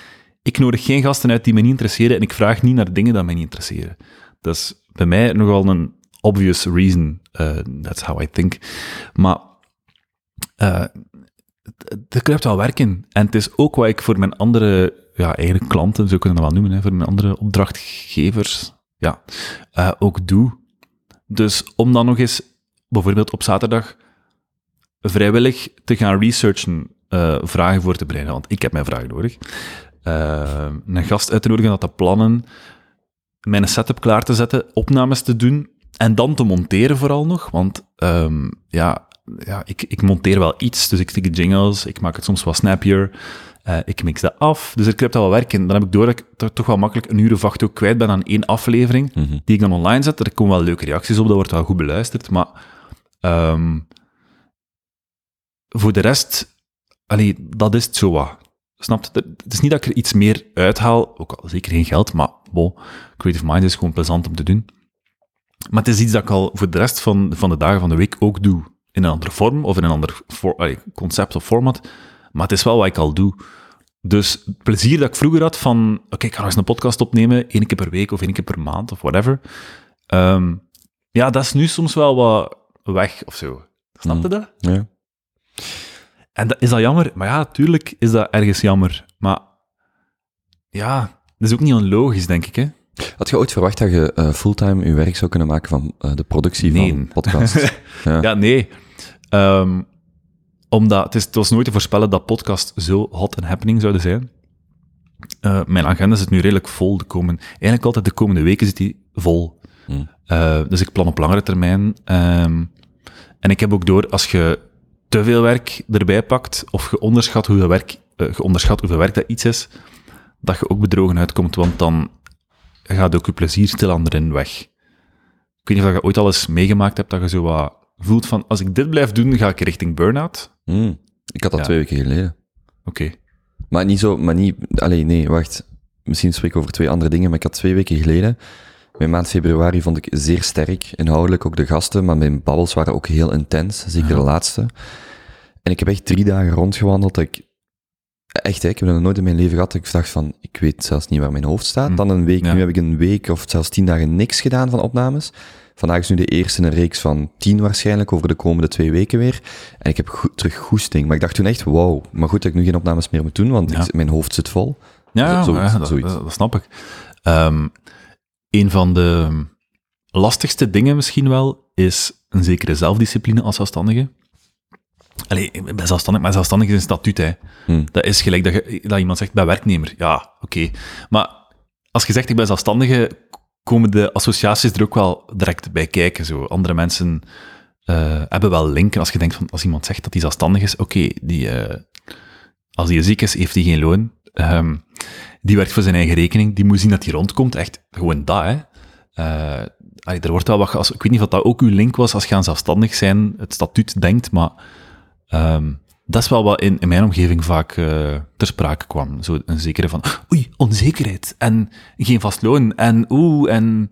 B: ik nodig geen gasten uit die me niet interesseren en ik vraag niet naar dingen dat mij niet interesseren. Dat is bij mij nogal een obvious reason. eh, that's how I think. Maar eh, er kruipt wel werk in. En het is ook wat ik voor mijn andere, ja, eigenlijk klanten, zo kunnen we dat wel noemen, voor mijn andere opdrachtgevers, ja, eh, ook doe. Dus om dan nog eens, bijvoorbeeld op zaterdag, vrijwillig te gaan researchen, eh, vragen voor te bereiden, want ik heb mijn vragen nodig, een gast uit te nodigen, dat te plannen, mijn setup klaar te zetten, opnames te doen, en dan te monteren vooral nog, want ehm, ja, ja ik, ik monteer wel iets, dus ik stik jingles, ik maak het soms wat snappier, eh, ik mix dat af, dus er kruipt al wel werk in. Dan heb ik door dat ik toch, toch wel makkelijk een uur of acht ook kwijt ben aan één aflevering,
A: Mhm.
B: die ik dan online zet. Er komen wel leuke reacties op, dat wordt wel goed beluisterd, maar ehm, voor de rest, allee, dat is het zo wat. Snap je? Het is niet dat ik er iets meer uithaal, ook al zeker geen geld, maar bon, Creative Minds is gewoon plezant om te doen. Maar het is iets dat ik al voor de rest van, van de dagen van de week ook doe. In een andere vorm of in een ander concept of format. Maar het is wel wat ik al doe. Dus het plezier dat ik vroeger had van, oké, ik ga eens een podcast opnemen, één keer per week of één keer per maand of whatever. Ehm, ja, dat is nu soms wel wat weg of zo. Snap je dat?
A: Ja.
B: En dat, is dat jammer? Maar ja, tuurlijk is dat ergens jammer. Maar ja, dat is ook niet onlogisch, denk ik, hè?
A: Had je ooit verwacht dat je eh, fulltime je werk zou kunnen maken van eh, de productie
B: Nee.
A: van podcasts? ja.
B: Ja, nee. Ehm, omdat het, is, het was nooit te voorspellen dat podcasts zo hot en happening zouden zijn. Eh, mijn agenda zit nu redelijk vol. De komen, eigenlijk altijd de komende weken zit die vol.
A: Hmm.
B: Dus ik plan op langere termijn. Ehm, en ik heb ook door, als je te veel werk erbij pakt, of je onderschat hoeveel werk, je onderschat hoeveel werk dat iets is, dat je ook bedrogen uitkomt, want dan gaat ook je plezier stil aan erin weg. Ik weet niet of je ooit al eens meegemaakt hebt dat je zo wat voelt van, als ik dit blijf doen, ga ik richting burn-out.
A: Hmm. Ik had dat
B: Ja.
A: twee weken geleden.
B: Oké.
A: Maar niet zo, maar niet, allee, nee, wacht. Misschien spreek ik over twee andere dingen, maar ik had twee weken geleden, mijn maand februari vond ik zeer sterk, inhoudelijk ook de gasten, maar mijn babbels waren ook heel intens, zeker de laatste. En ik heb echt drie dagen rondgewandeld, dat ik, echt, hè, ik heb dat nog nooit in mijn leven gehad, ik dacht van, ik weet zelfs niet waar mijn hoofd staat. Dan een week,
B: Ja.
A: nu heb ik een week of zelfs tien dagen niks gedaan van opnames. Vandaag is nu de eerste in een reeks van tien waarschijnlijk, over de komende twee weken weer. En ik heb goed, terug goesting. Maar ik dacht toen echt, wauw, maar goed dat ik nu geen opnames meer moet doen, want
B: Ja.
A: ik, mijn hoofd zit vol.
B: Ja,
A: Zo-
B: dat,
A: zoiets.
B: dat- dat snap ik. Ehm, een van de lastigste dingen misschien wel, is een zekere zelfdiscipline als zelfstandige. Allee, ik ben zelfstandig, maar zelfstandig is een statuut, hè.
A: Hmm.
B: Dat is gelijk dat, je, dat iemand zegt, bij werknemer. Ja, oké. Maar als je zegt, ik ben zelfstandige, komen de associaties er ook wel direct bij kijken. Zo. Andere mensen eh, hebben wel linken. Als je denkt, van, als iemand zegt dat hij zelfstandig is, oké, die, eh, als die ziek is, heeft hij geen loon. Ehm, die werkt voor zijn eigen rekening. Die moet zien dat hij rondkomt. Echt gewoon dat, hè. Eh, allee, er wordt wel wat... Als, ik weet niet of dat ook uw link was als je aan zelfstandig zijn, het statuut denkt, maar ehm, dat is wel wat in, in mijn omgeving vaak eh, ter sprake kwam. Zo een zekere van, oei, onzekerheid, en geen vast loon, en oeh, en...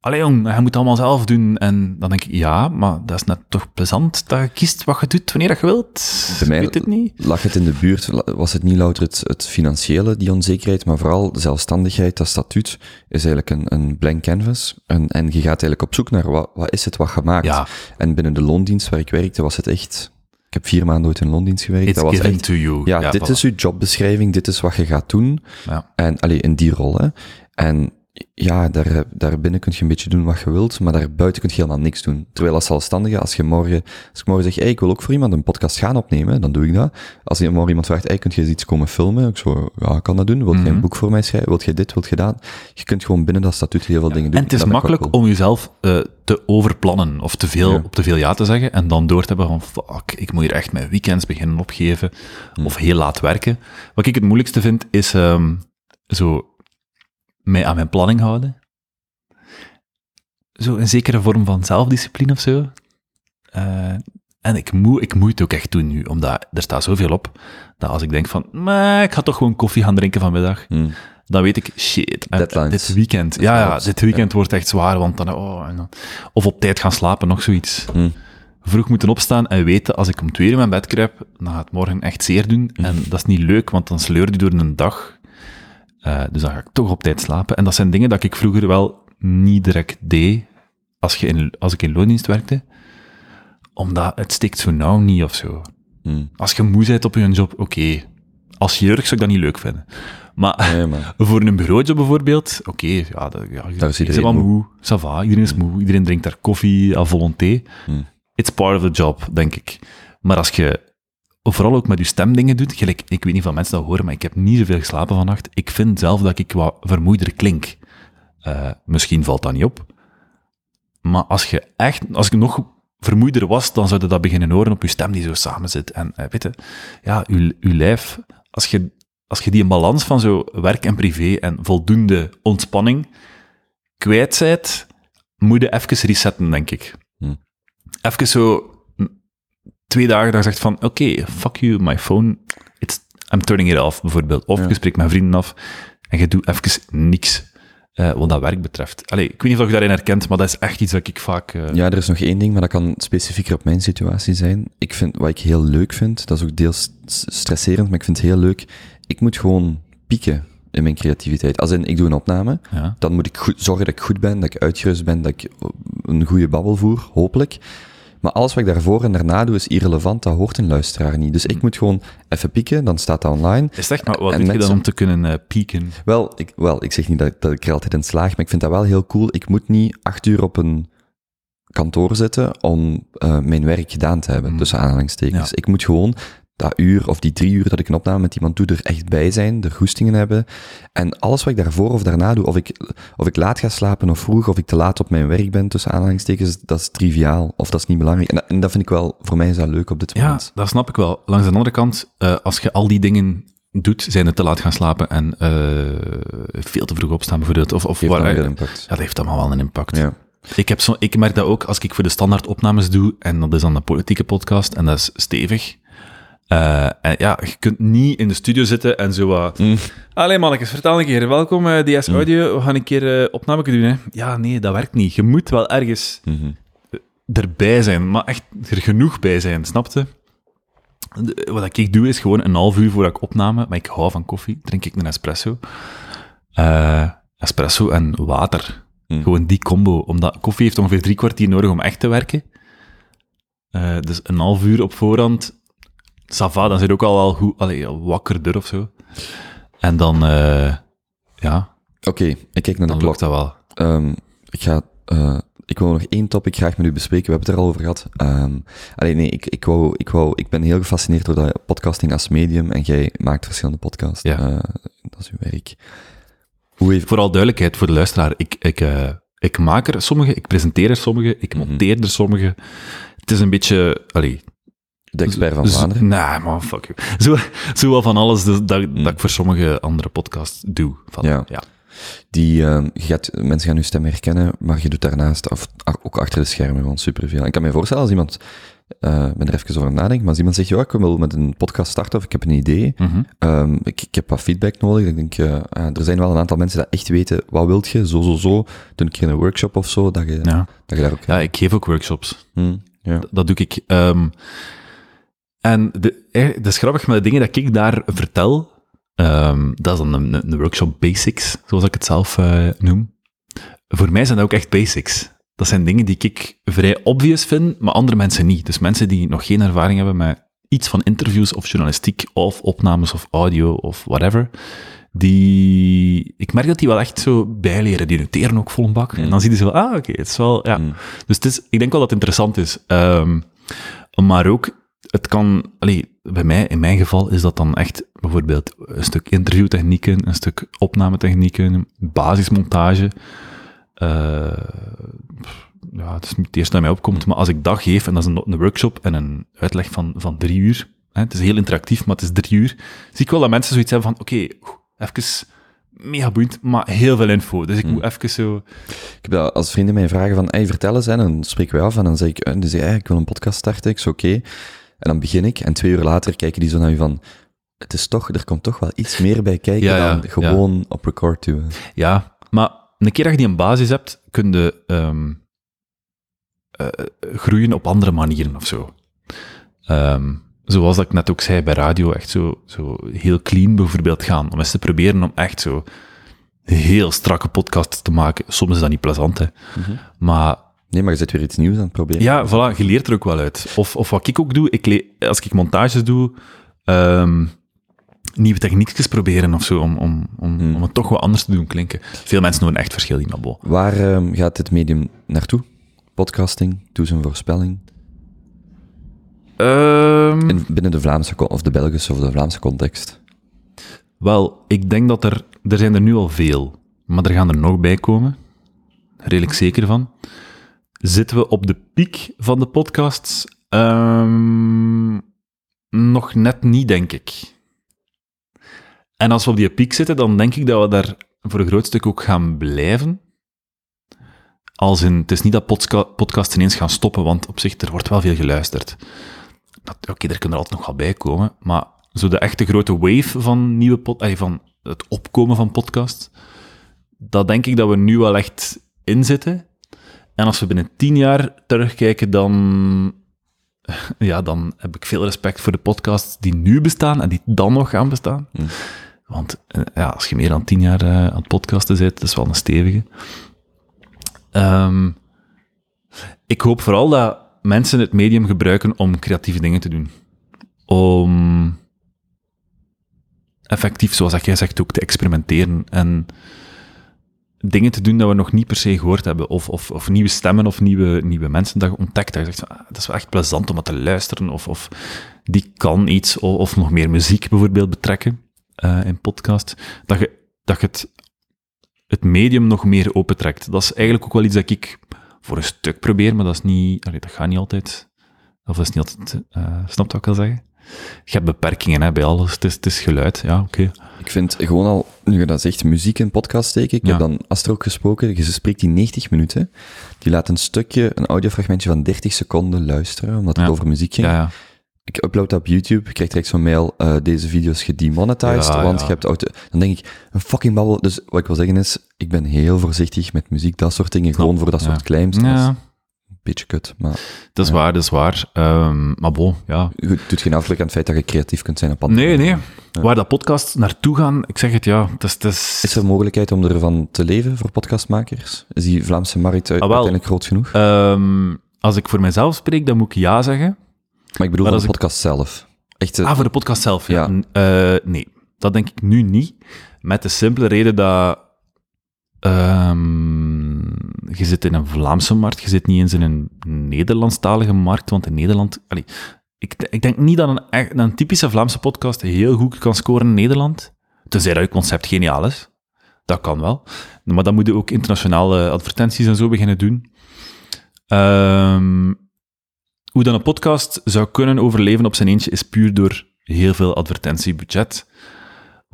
B: Allee jong, je moet het allemaal zelf doen. En dan denk ik, ja, maar dat is net toch plezant dat je kiest wat je doet wanneer dat je wilt.
A: Bij mij
B: weet het niet.
A: lag het in de buurt, was het niet louter het, het financiële, die onzekerheid, maar vooral de zelfstandigheid, dat statuut, is eigenlijk een, een blank canvas. En, en je gaat eigenlijk op zoek naar wat, wat is het wat je maakt.
B: Ja.
A: En binnen de loondienst waar ik werkte, was het echt... Ik heb vier maanden ooit in loondienst gewerkt.
B: It's
A: dat was echt,
B: to you.
A: ja, dit
B: voilà.
A: is uw jobbeschrijving, dit is wat je gaat doen.
B: Ja.
A: En, allee, in die rol, hè. En ja, daar, daar binnen kun je een beetje doen wat je wilt, maar daarbuiten kun je helemaal niks doen. Terwijl als zelfstandige, als je morgen, als ik morgen zeg, hey, ik wil ook voor iemand een podcast gaan opnemen, dan doe ik dat. Als je morgen iemand vraagt, hey, kun je eens iets komen filmen? Ik zo, ja, ik kan dat doen. Wilt jij een boek voor mij schrijven? Wilt jij dit? Wilt je dat? Je kunt gewoon binnen dat statuut heel veel dingen doen.
B: En het is
A: Dat
B: makkelijk om jezelf eh, te overplannen of te veel,
A: Ja.
B: op te veel ja te zeggen en dan door te hebben van fuck, ik moet hier echt mijn weekends beginnen opgeven
A: Hmm.
B: of heel laat werken. Wat ik het moeilijkste vind is ehm, zo mij aan mijn planning houden. Zo een zekere vorm van zelfdiscipline of zo. Eh, en ik moet, ik moet het ook echt doen nu, omdat er staat zoveel op, dat als ik denk van, maar ik ga toch gewoon koffie gaan drinken vanmiddag,
A: Hmm.
B: dan weet ik, shit, eh,
A: Deadlines.
B: dit weekend, ja, ja, dit weekend wordt echt zwaar, want dan, oh, dan, of op tijd gaan slapen, nog zoiets.
A: Hmm.
B: Vroeg moeten opstaan en weten, als ik om twee uur in mijn bed kruip, dan gaat het morgen echt zeer doen.
A: Hmm.
B: En dat is niet leuk, want dan sleur je door een dag. Eh, dus dan ga ik toch op tijd slapen. En dat zijn dingen dat ik vroeger wel niet direct deed, als, je in, als ik in loondienst werkte. Omdat het steekt zo nauw niet of zo.
A: Hmm.
B: Als je moe bent op je job, oké. Als chirurg zou ik dat niet leuk vinden. Maar
A: Nee, maar
B: voor een bureaujob bijvoorbeeld, oké, ja, dat, ja,
A: Daar is iedereen
B: wel
A: moe.
B: moe. Ça va, iedereen is moe. Iedereen drinkt daar koffie à volonté.
A: Hmm.
B: It's part of the job, denk ik. Maar als je vooral ook met je stem dingen doet, gelijk, ik weet niet van mensen dat horen, maar ik heb niet zoveel geslapen vannacht. Ik vind zelf dat ik wat vermoeider klink. Eh, misschien valt dat niet op. Maar als je echt, als ik nog vermoeider was, dan zou je dat beginnen horen op je stem die zo samen zit. En eh, weet je, ja, je, je lijf, als je, als je die balans van zo werk en privé en voldoende ontspanning kwijt bent, moet je even resetten, denk ik.
A: Hm.
B: Even zo twee dagen dat je zegt van, oké, fuck you, my phone, it's, I'm turning it off, bijvoorbeeld. Of
A: Ja.
B: je spreekt met vrienden af en je doet even niks. eh, wat dat werk betreft. Allee, ik weet niet of je daarin herkent, maar dat is echt iets dat ik vaak... eh,
A: Ja, er is nog één ding, maar dat kan specifieker op mijn situatie zijn. Ik vind, wat ik heel leuk vind, dat is ook deels stresserend, maar ik vind het heel leuk. Ik moet gewoon pieken in mijn creativiteit. Als in, ik doe een opname,
B: ja.
A: dan moet ik goed, zorgen dat ik goed ben, dat ik uitgerust ben, dat ik een goede babbel voer, hopelijk. Maar alles wat ik daarvoor en daarna doe is irrelevant, dat hoort een luisteraar niet. Dus ik moet gewoon even pieken, dan staat dat online.
B: Is echt, maar wat
A: En
B: doe je dan om te kunnen eh, pieken?
A: Wel ik, wel, ik zeg niet dat, dat ik er altijd in slaag, maar ik vind dat wel heel cool. Ik moet niet acht uur op een kantoor zitten om eh, mijn werk gedaan te hebben,
B: Mm.
A: tussen aanhalingstekens.
B: Ja.
A: Ik moet gewoon dat uur of die drie uur dat ik een opname met iemand doe, er echt bij zijn, er goestingen hebben. En alles wat ik daarvoor of daarna doe, of ik, of ik laat ga slapen of vroeg, of ik te laat op mijn werk ben, tussen aanhalingstekens, dat is triviaal, of dat is niet belangrijk. En dat, en dat vind ik wel, voor mij is dat leuk op dit
B: Ja,
A: moment.
B: dat snap ik wel. Langs de andere kant, eh, als je al die dingen doet, zijn het te laat gaan slapen en eh, veel te vroeg opstaan bijvoorbeeld. Of, of
A: Heeft
B: waar-
A: impact.
B: ja, dat heeft allemaal wel een impact.
A: Ja.
B: Ik, heb zo, ik merk dat ook als ik voor de standaard opnames doe, en dat is dan een politieke podcast, en dat is stevig. Eh, en ja, je kunt niet in de studio zitten en zo wat...
A: Mm.
B: Allee mannetjes, vertel een keer. Welkom, eh, DS Audio. We gaan een keer eh opname doen, hè. Ja, nee, dat werkt niet. Je moet wel ergens
A: Mhm.
B: erbij zijn, maar echt er genoeg bij zijn, snapte? Wat ik doe is gewoon een half uur voordat ik opname, maar ik hou van koffie, drink ik een espresso. Eh, espresso en water.
A: Mm.
B: Gewoon die combo. Omdat koffie heeft ongeveer drie kwartier nodig om echt te werken. Eh, dus een half uur op voorhand, sava, dan zit ook al wel goed, allee, al wakkerder of zo. En dan, eh, ja,
A: Oké, ik kijk naar de
B: dan
A: klok.
B: dat wel.
A: Ehm, ik ga, eh, ik wil nog één topic graag met u bespreken. We hebben het er al over gehad. Ehm allee, nee, ik, ik, wou, ik, wou, ik ben heel gefascineerd door dat podcasting als medium en jij maakt verschillende podcasts.
B: Ja.
A: Eh, dat is uw werk. Hoe heeft,
B: Vooral duidelijkheid voor de luisteraar. Ik, ik, ik maak er sommige, ik presenteer er sommige, ik
A: Mhm.
B: monteer er sommige. Het is een beetje... Allee,
A: de expert van Vlaanderen?
B: Nee, man, fuck you. Zo, zo wel van alles dus dat, dat ik voor sommige andere podcasts doe. Van,
A: Ja.
B: ja.
A: Die, ehm, je gaat, mensen gaan uw stem herkennen, maar je doet daarnaast, ook achter de schermen, gewoon superveel. Ik kan me voorstellen als iemand, eh, ik ben er even over nadenken, maar als iemand zegt, ja, ik wil met een podcast starten of ik heb een idee,
B: Mhm.
A: Ehm, ik, ik heb wat feedback nodig. Ik denk, eh, ah, er zijn wel een aantal mensen die echt weten, wat wilt je, zo, zo, zo. Doe een keer een workshop of zo, dat je,
B: ja.
A: dat je daar ook...
B: ja, ik geef ook workshops.
A: Hm, ja.
B: Dat, dat doe ik. Ehm, en de, eh, dat is grappig, maar de dingen dat ik daar vertel, ehm, dat is dan een, workshop basics, zoals ik het zelf eh, noem. Voor mij zijn dat ook echt basics. Dat zijn dingen die ik vrij obvious vind, maar andere mensen niet. Dus mensen die nog geen ervaring hebben met iets van interviews of journalistiek of opnames of audio of whatever, die... Ik merk dat die wel echt zo bijleren. Die noteren ook vol een bak. En dan zie je zo, van, ah, oké, het is wel... Ja.
A: Mm.
B: Dus het is, ik denk wel dat het interessant is. Ehm, maar ook, het kan... Allee, bij mij, in mijn geval, is dat dan echt bijvoorbeeld een stuk interviewtechnieken, een stuk opnametechnieken, basismontage. Eh, ja, het is niet het eerste dat mij opkomt, maar als ik dat geef, en dat is een, een workshop en een uitleg van, van drie uur, hè, het is heel interactief, maar het is drie uur, zie ik wel dat mensen zoiets hebben van, oké, even mega boeiend, maar heel veel info. Dus ik moet even zo...
A: Ik heb dat als vrienden mij vragen van, hey, vertel eens, hè, dan spreken we af en dan zeg ik, zeggen, hey, ik wil een podcast starten, ik zeg, oké. En dan begin ik en twee uur later kijken die zo naar je van, het is toch, er komt toch wel iets meer bij kijken
B: Ja, ja,
A: dan gewoon op record duwen.
B: Ja, maar een keer dat je die een basis hebt, kun je ehm, eh, groeien op andere manieren of zo. Ehm, zoals dat ik net ook zei bij radio, echt zo, zo heel clean bijvoorbeeld gaan. Om eens te proberen om echt zo heel strakke podcasts te maken. Soms is dat niet plezant, hè. Maar
A: Nee, maar je zit weer iets nieuws aan het proberen.
B: ja, voilà, je leert er ook wel uit. Of, of wat ik ook doe, ik le- als ik montages doe, ehm, nieuwe techniekjes proberen of zo, om, om, om,
A: Hmm.
B: om het toch wat anders te doen klinken. Veel mensen doen echt verschil in, maar bon.
A: Waar ehm, gaat dit medium naartoe? Podcasting, doe een voorspelling.
B: Ehm,
A: In, binnen de Vlaamse, of de Belgische of de Vlaamse context.
B: Wel, ik denk dat er, er zijn er nu al veel, maar er gaan er nog bij komen. Redelijk zeker van. Zitten we op de piek van de podcasts? Ehm, nog net niet, denk ik. En als we op die piek zitten, dan denk ik dat we daar voor een groot stuk ook gaan blijven. Als in, het is niet dat podca podcasts ineens gaan stoppen, want op zich, er wordt wel veel geluisterd. Oké, er kunnen er altijd nog wel bij komen, maar zo de echte grote wave van nieuwe pod, van het opkomen van podcasts, dat denk ik dat we nu wel echt in zitten. En als we binnen tien jaar terugkijken, dan, ja, dan heb ik veel respect voor de podcasts die nu bestaan en die dan nog gaan bestaan.
A: Mm.
B: Want eh, ja, als je meer dan tien jaar eh, aan het podcasten zit, dat is wel een stevige. Ehm, ik hoop vooral dat mensen het medium gebruiken om creatieve dingen te doen. Om effectief, zoals jij zegt, ook te experimenteren en dingen te doen dat we nog niet per se gehoord hebben. Of, of, of nieuwe stemmen of nieuwe, nieuwe mensen dat je ontdekt. Dat je zegt, ah, dat is wel echt plezant om dat te luisteren. Of, of die kan iets, of, of nog meer muziek bijvoorbeeld betrekken eh, in podcast. Dat je, dat je het, het medium nog meer opentrekt. Dat is eigenlijk ook wel iets dat ik voor een stuk probeer, maar dat is niet, dat gaat niet altijd. Of dat is niet altijd, eh snapt wat ik wil zeggen? Je hebt beperkingen hè, bij alles. Het is, het is geluid, ja, oké.
A: Ik vind gewoon al, nu je dat zegt, muziek in podcast steken. Ik
B: Ja.
A: heb dan Astro ook gesproken. Je spreekt die 90 minuten. Die laat een stukje, een audiofragmentje van 30 seconden luisteren, omdat het over muziek ging.
B: Ja, ja.
A: Ik upload dat op YouTube, ik krijg direct zo'n mail, eh, deze video is gedemonetized,
B: Ja,
A: want
B: ja.
A: je hebt auto... Dan denk ik, een fucking babbel. Dus wat ik wil zeggen is, ik ben heel voorzichtig met muziek, dat soort dingen, gewoon voor dat soort claims.
B: Ja,
A: beetje kut, maar
B: dat is
A: Ja.
B: waar, dat is waar. Ehm, maar bon, ja.
A: het doet geen afbreuk aan het feit dat je creatief kunt zijn op pad.
B: Nee, nee. Waar dat podcasts naartoe gaan, ik zeg het, ja, het is... Is,
A: er een mogelijkheid om ervan te leven voor podcastmakers? Is die Vlaamse markt uit-
B: Ah, wel.
A: uiteindelijk groot genoeg?
B: Ehm, als ik voor mezelf spreek, dan moet ik ja zeggen.
A: Maar ik bedoel
B: maar
A: de
B: ik-
A: podcast zelf. Echt, eh,
B: Ah, voor de podcast zelf, ja. Eh, nee, dat denk ik nu niet. Met de simpele reden dat ehm, je zit in een Vlaamse markt, je zit niet eens in een Nederlandstalige markt, want in Nederland... Ik, ik denk niet dat een, een typische Vlaamse podcast heel goed kan scoren in Nederland. Tenzij dat je concept geniaal is. Dat kan wel. Maar dan moet je ook internationale advertenties en zo beginnen doen. Ehm, hoe dan een podcast zou kunnen overleven op zijn eentje is puur door heel veel advertentiebudget.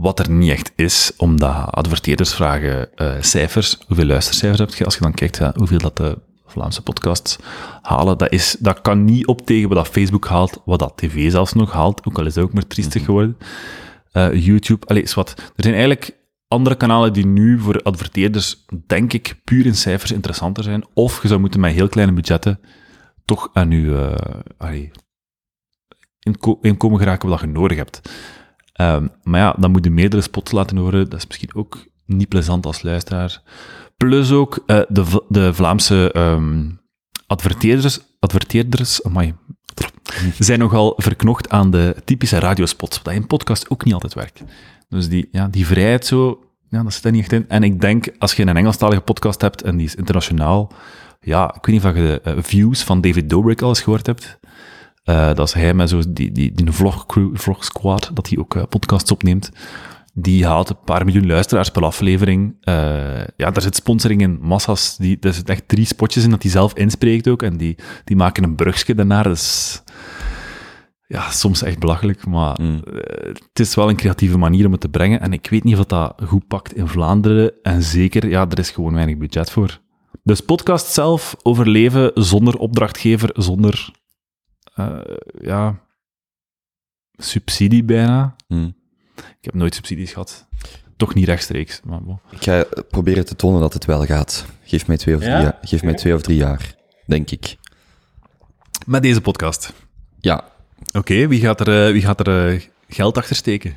B: Wat er niet echt is, omdat adverteerders vragen eh, cijfers. Hoeveel luistercijfers heb je? Als je dan kijkt hoeveel dat de Vlaamse podcasts halen, dat, is, dat kan niet op tegen wat dat Facebook haalt, wat dat tv zelfs nog haalt, ook al is dat ook maar triestig geworden. Eh, YouTube, allee, is wat. Er zijn eigenlijk andere kanalen die nu voor adverteerders, denk ik, puur in cijfers interessanter zijn. Of je zou moeten met heel kleine budgetten toch aan je eh, allee, inkomen geraken wat je nodig hebt. Ehm, maar ja, dan moet je meerdere spots laten horen. Dat is misschien ook niet plezant als luisteraar. Plus ook eh, de, de Vlaamse ehm, adverteerders, adverteerders amai, zijn nogal verknocht aan de typische radiospots, wat in een podcast ook niet altijd werkt. Dus die, ja, die vrijheid zo, ja, dat zit er niet echt in. En ik denk, als je een Engelstalige podcast hebt en die is internationaal, ja, ik weet niet of je de eh, views van David Dobrik al eens gehoord hebt. Eh, dat is hij met zo die, die, die vlog, crew, vlog squad, dat hij ook eh, podcasts opneemt. Die haalt een paar miljoen luisteraars per aflevering. Eh, ja, daar zit sponsoring in, massa's. Die, er zitten echt drie spotjes in dat hij zelf inspreekt ook. En die, die maken een brugje daarnaar. Dus ja, soms echt belachelijk. Maar
A: Mm.
B: het is wel een creatieve manier om het te brengen. En ik weet niet of dat goed pakt in Vlaanderen. En zeker, ja, er is gewoon weinig budget voor. Dus podcast zelf overleven zonder opdrachtgever, zonder eh, ja, subsidie bijna.
A: Hmm.
B: Ik heb nooit subsidies gehad. Toch niet rechtstreeks. Maar bon.
A: Ik ga proberen te tonen dat het wel gaat. Geef mij twee of drie,
B: Ja?
A: jaar, geef mij twee of drie jaar, denk ik.
B: Met deze podcast.
A: Ja,
B: Oké, wie gaat er, eh, wie gaat er eh, geld achter steken?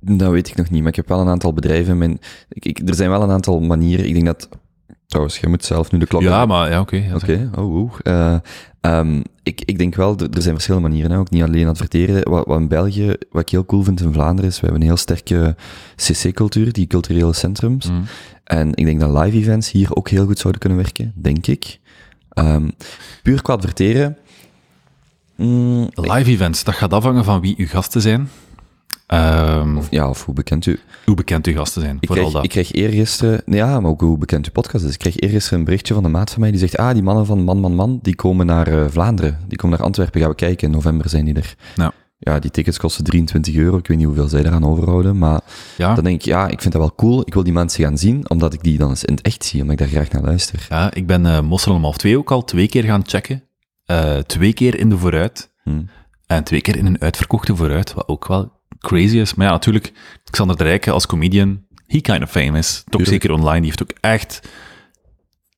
A: dat weet ik nog niet, maar ik heb wel een aantal bedrijven. Mijn, ik, ik, er zijn wel een aantal manieren. Ik denk dat... Trouwens, je moet zelf nu de klok...
B: Ja, maar ja, oké. ja,
A: Oké, oh, oeh. Eh, ehm, ik, ik denk wel, er zijn verschillende manieren, hè, ook niet alleen adverteren. Wat, wat in België, wat ik heel cool vind in Vlaanderen, is we hebben een heel sterke CC-cultuur, die culturele centrums.
B: Mm.
A: En ik denk dat live events hier ook heel goed zouden kunnen werken, denk ik. Ehm, puur qua adverteren. mm,
B: Live events, dat gaat afhangen van wie uw gasten zijn. Ehm,
A: ja, of hoe bekend u...
B: hoe bekend uw gasten zijn,
A: Ik
B: vooral
A: kreeg,
B: dat.
A: ik kreeg eergisteren... Nee, ja, maar ook hoe bekend uw podcast is. Ik kreeg eergisteren een berichtje van een maat van mij, die zegt, ah, die mannen van Man Man Man, die komen naar eh, Vlaanderen. Die komen naar Antwerpen, gaan we kijken. In november zijn die er.
B: Ja.
A: Ja, die tickets kosten 23 euro. Ik weet niet hoeveel zij eraan overhouden, maar
B: ja,
A: dan denk ik, ja, ik vind dat wel cool. Ik wil die mensen gaan zien, omdat ik die dan eens in het echt zie, omdat ik daar graag naar luister.
B: ja, ik ben eh Mossel om half twee ook al twee keer gaan checken. Eh, twee keer in de vooruit.
A: Hm.
B: En twee keer in een uitverkochte vooruit, wat ook wel crazy is. Maar ja, natuurlijk, Xander de Rijke als comedian, he kind of famous. Toch
A: Tuurlijk.
B: zeker online, die heeft ook echt...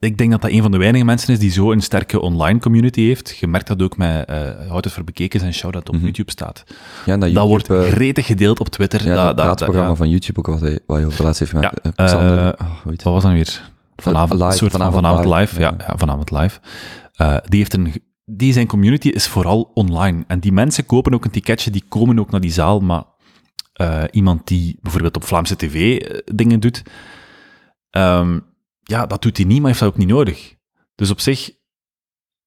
B: Ik denk dat dat een van de weinige mensen is die zo een sterke online community heeft. Je merkt dat ook met eh Houd het voor bekeken zijn show dat op
A: Mhm.
B: YouTube staat.
A: Ja, dat,
B: dat wordt
A: YouTube, eh,
B: gretig gedeeld op Twitter.
A: ja, dat,
B: dat,
A: praatprogramma
B: ja.
A: van YouTube ook, wat hij, wat hij over laatst heeft met
B: Ja,
A: eh, Xander. oh,
B: Wat was dan weer? Vanavond,
A: live,
B: een soort van
A: vanavond
B: vanavond
A: live,
B: live. Ja, vanavond live. Die, heeft een, die zijn community is vooral online. En die mensen kopen ook een ticketje, die komen ook naar die zaal, maar eh, iemand die bijvoorbeeld op Vlaamse tv eh, dingen doet, ehm, ja, dat doet hij niet, maar heeft dat ook niet nodig. Dus op zich,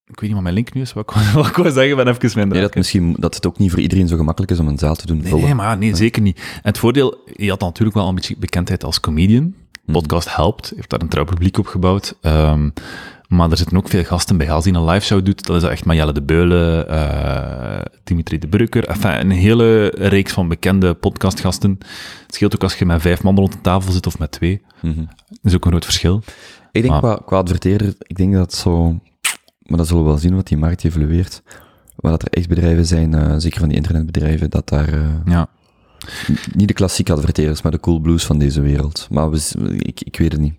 B: ik weet niet wat mijn link nu is, wat ik, wat ik zeggen, ben even minder.
A: Nee, dat, misschien, dat het ook niet voor iedereen zo gemakkelijk is om een zaal te doen
B: Nee,
A: vullen.
B: nee, maar nee, zeker niet. En het voordeel, je had natuurlijk wel een beetje bekendheid als comedian.
A: Mhm.
B: Podcast helpt, heeft daar een trouw publiek opgebouwd. Ehm, Maar er zitten ook veel gasten bij. Als die een live show doet, dan is dat echt Marjelle de Beulen, eh, Dimitri de Brucker. Enfin, een hele reeks van bekende podcastgasten. Het scheelt ook als je met vijf man rond de tafel zit of met twee.
A: Mhm.
B: Dat is ook een groot verschil.
A: Ik denk
B: Maar-
A: qua, qua adverteerder, ik denk dat zo, maar dat zullen we wel zien wat die markt evolueert. Waar dat er echt bedrijven zijn, eh, zeker van die internetbedrijven, dat daar, eh,
B: Ja.
A: niet de klassieke adverteerders, maar de cool blues van deze wereld. Maar we, ik, ik weet het niet.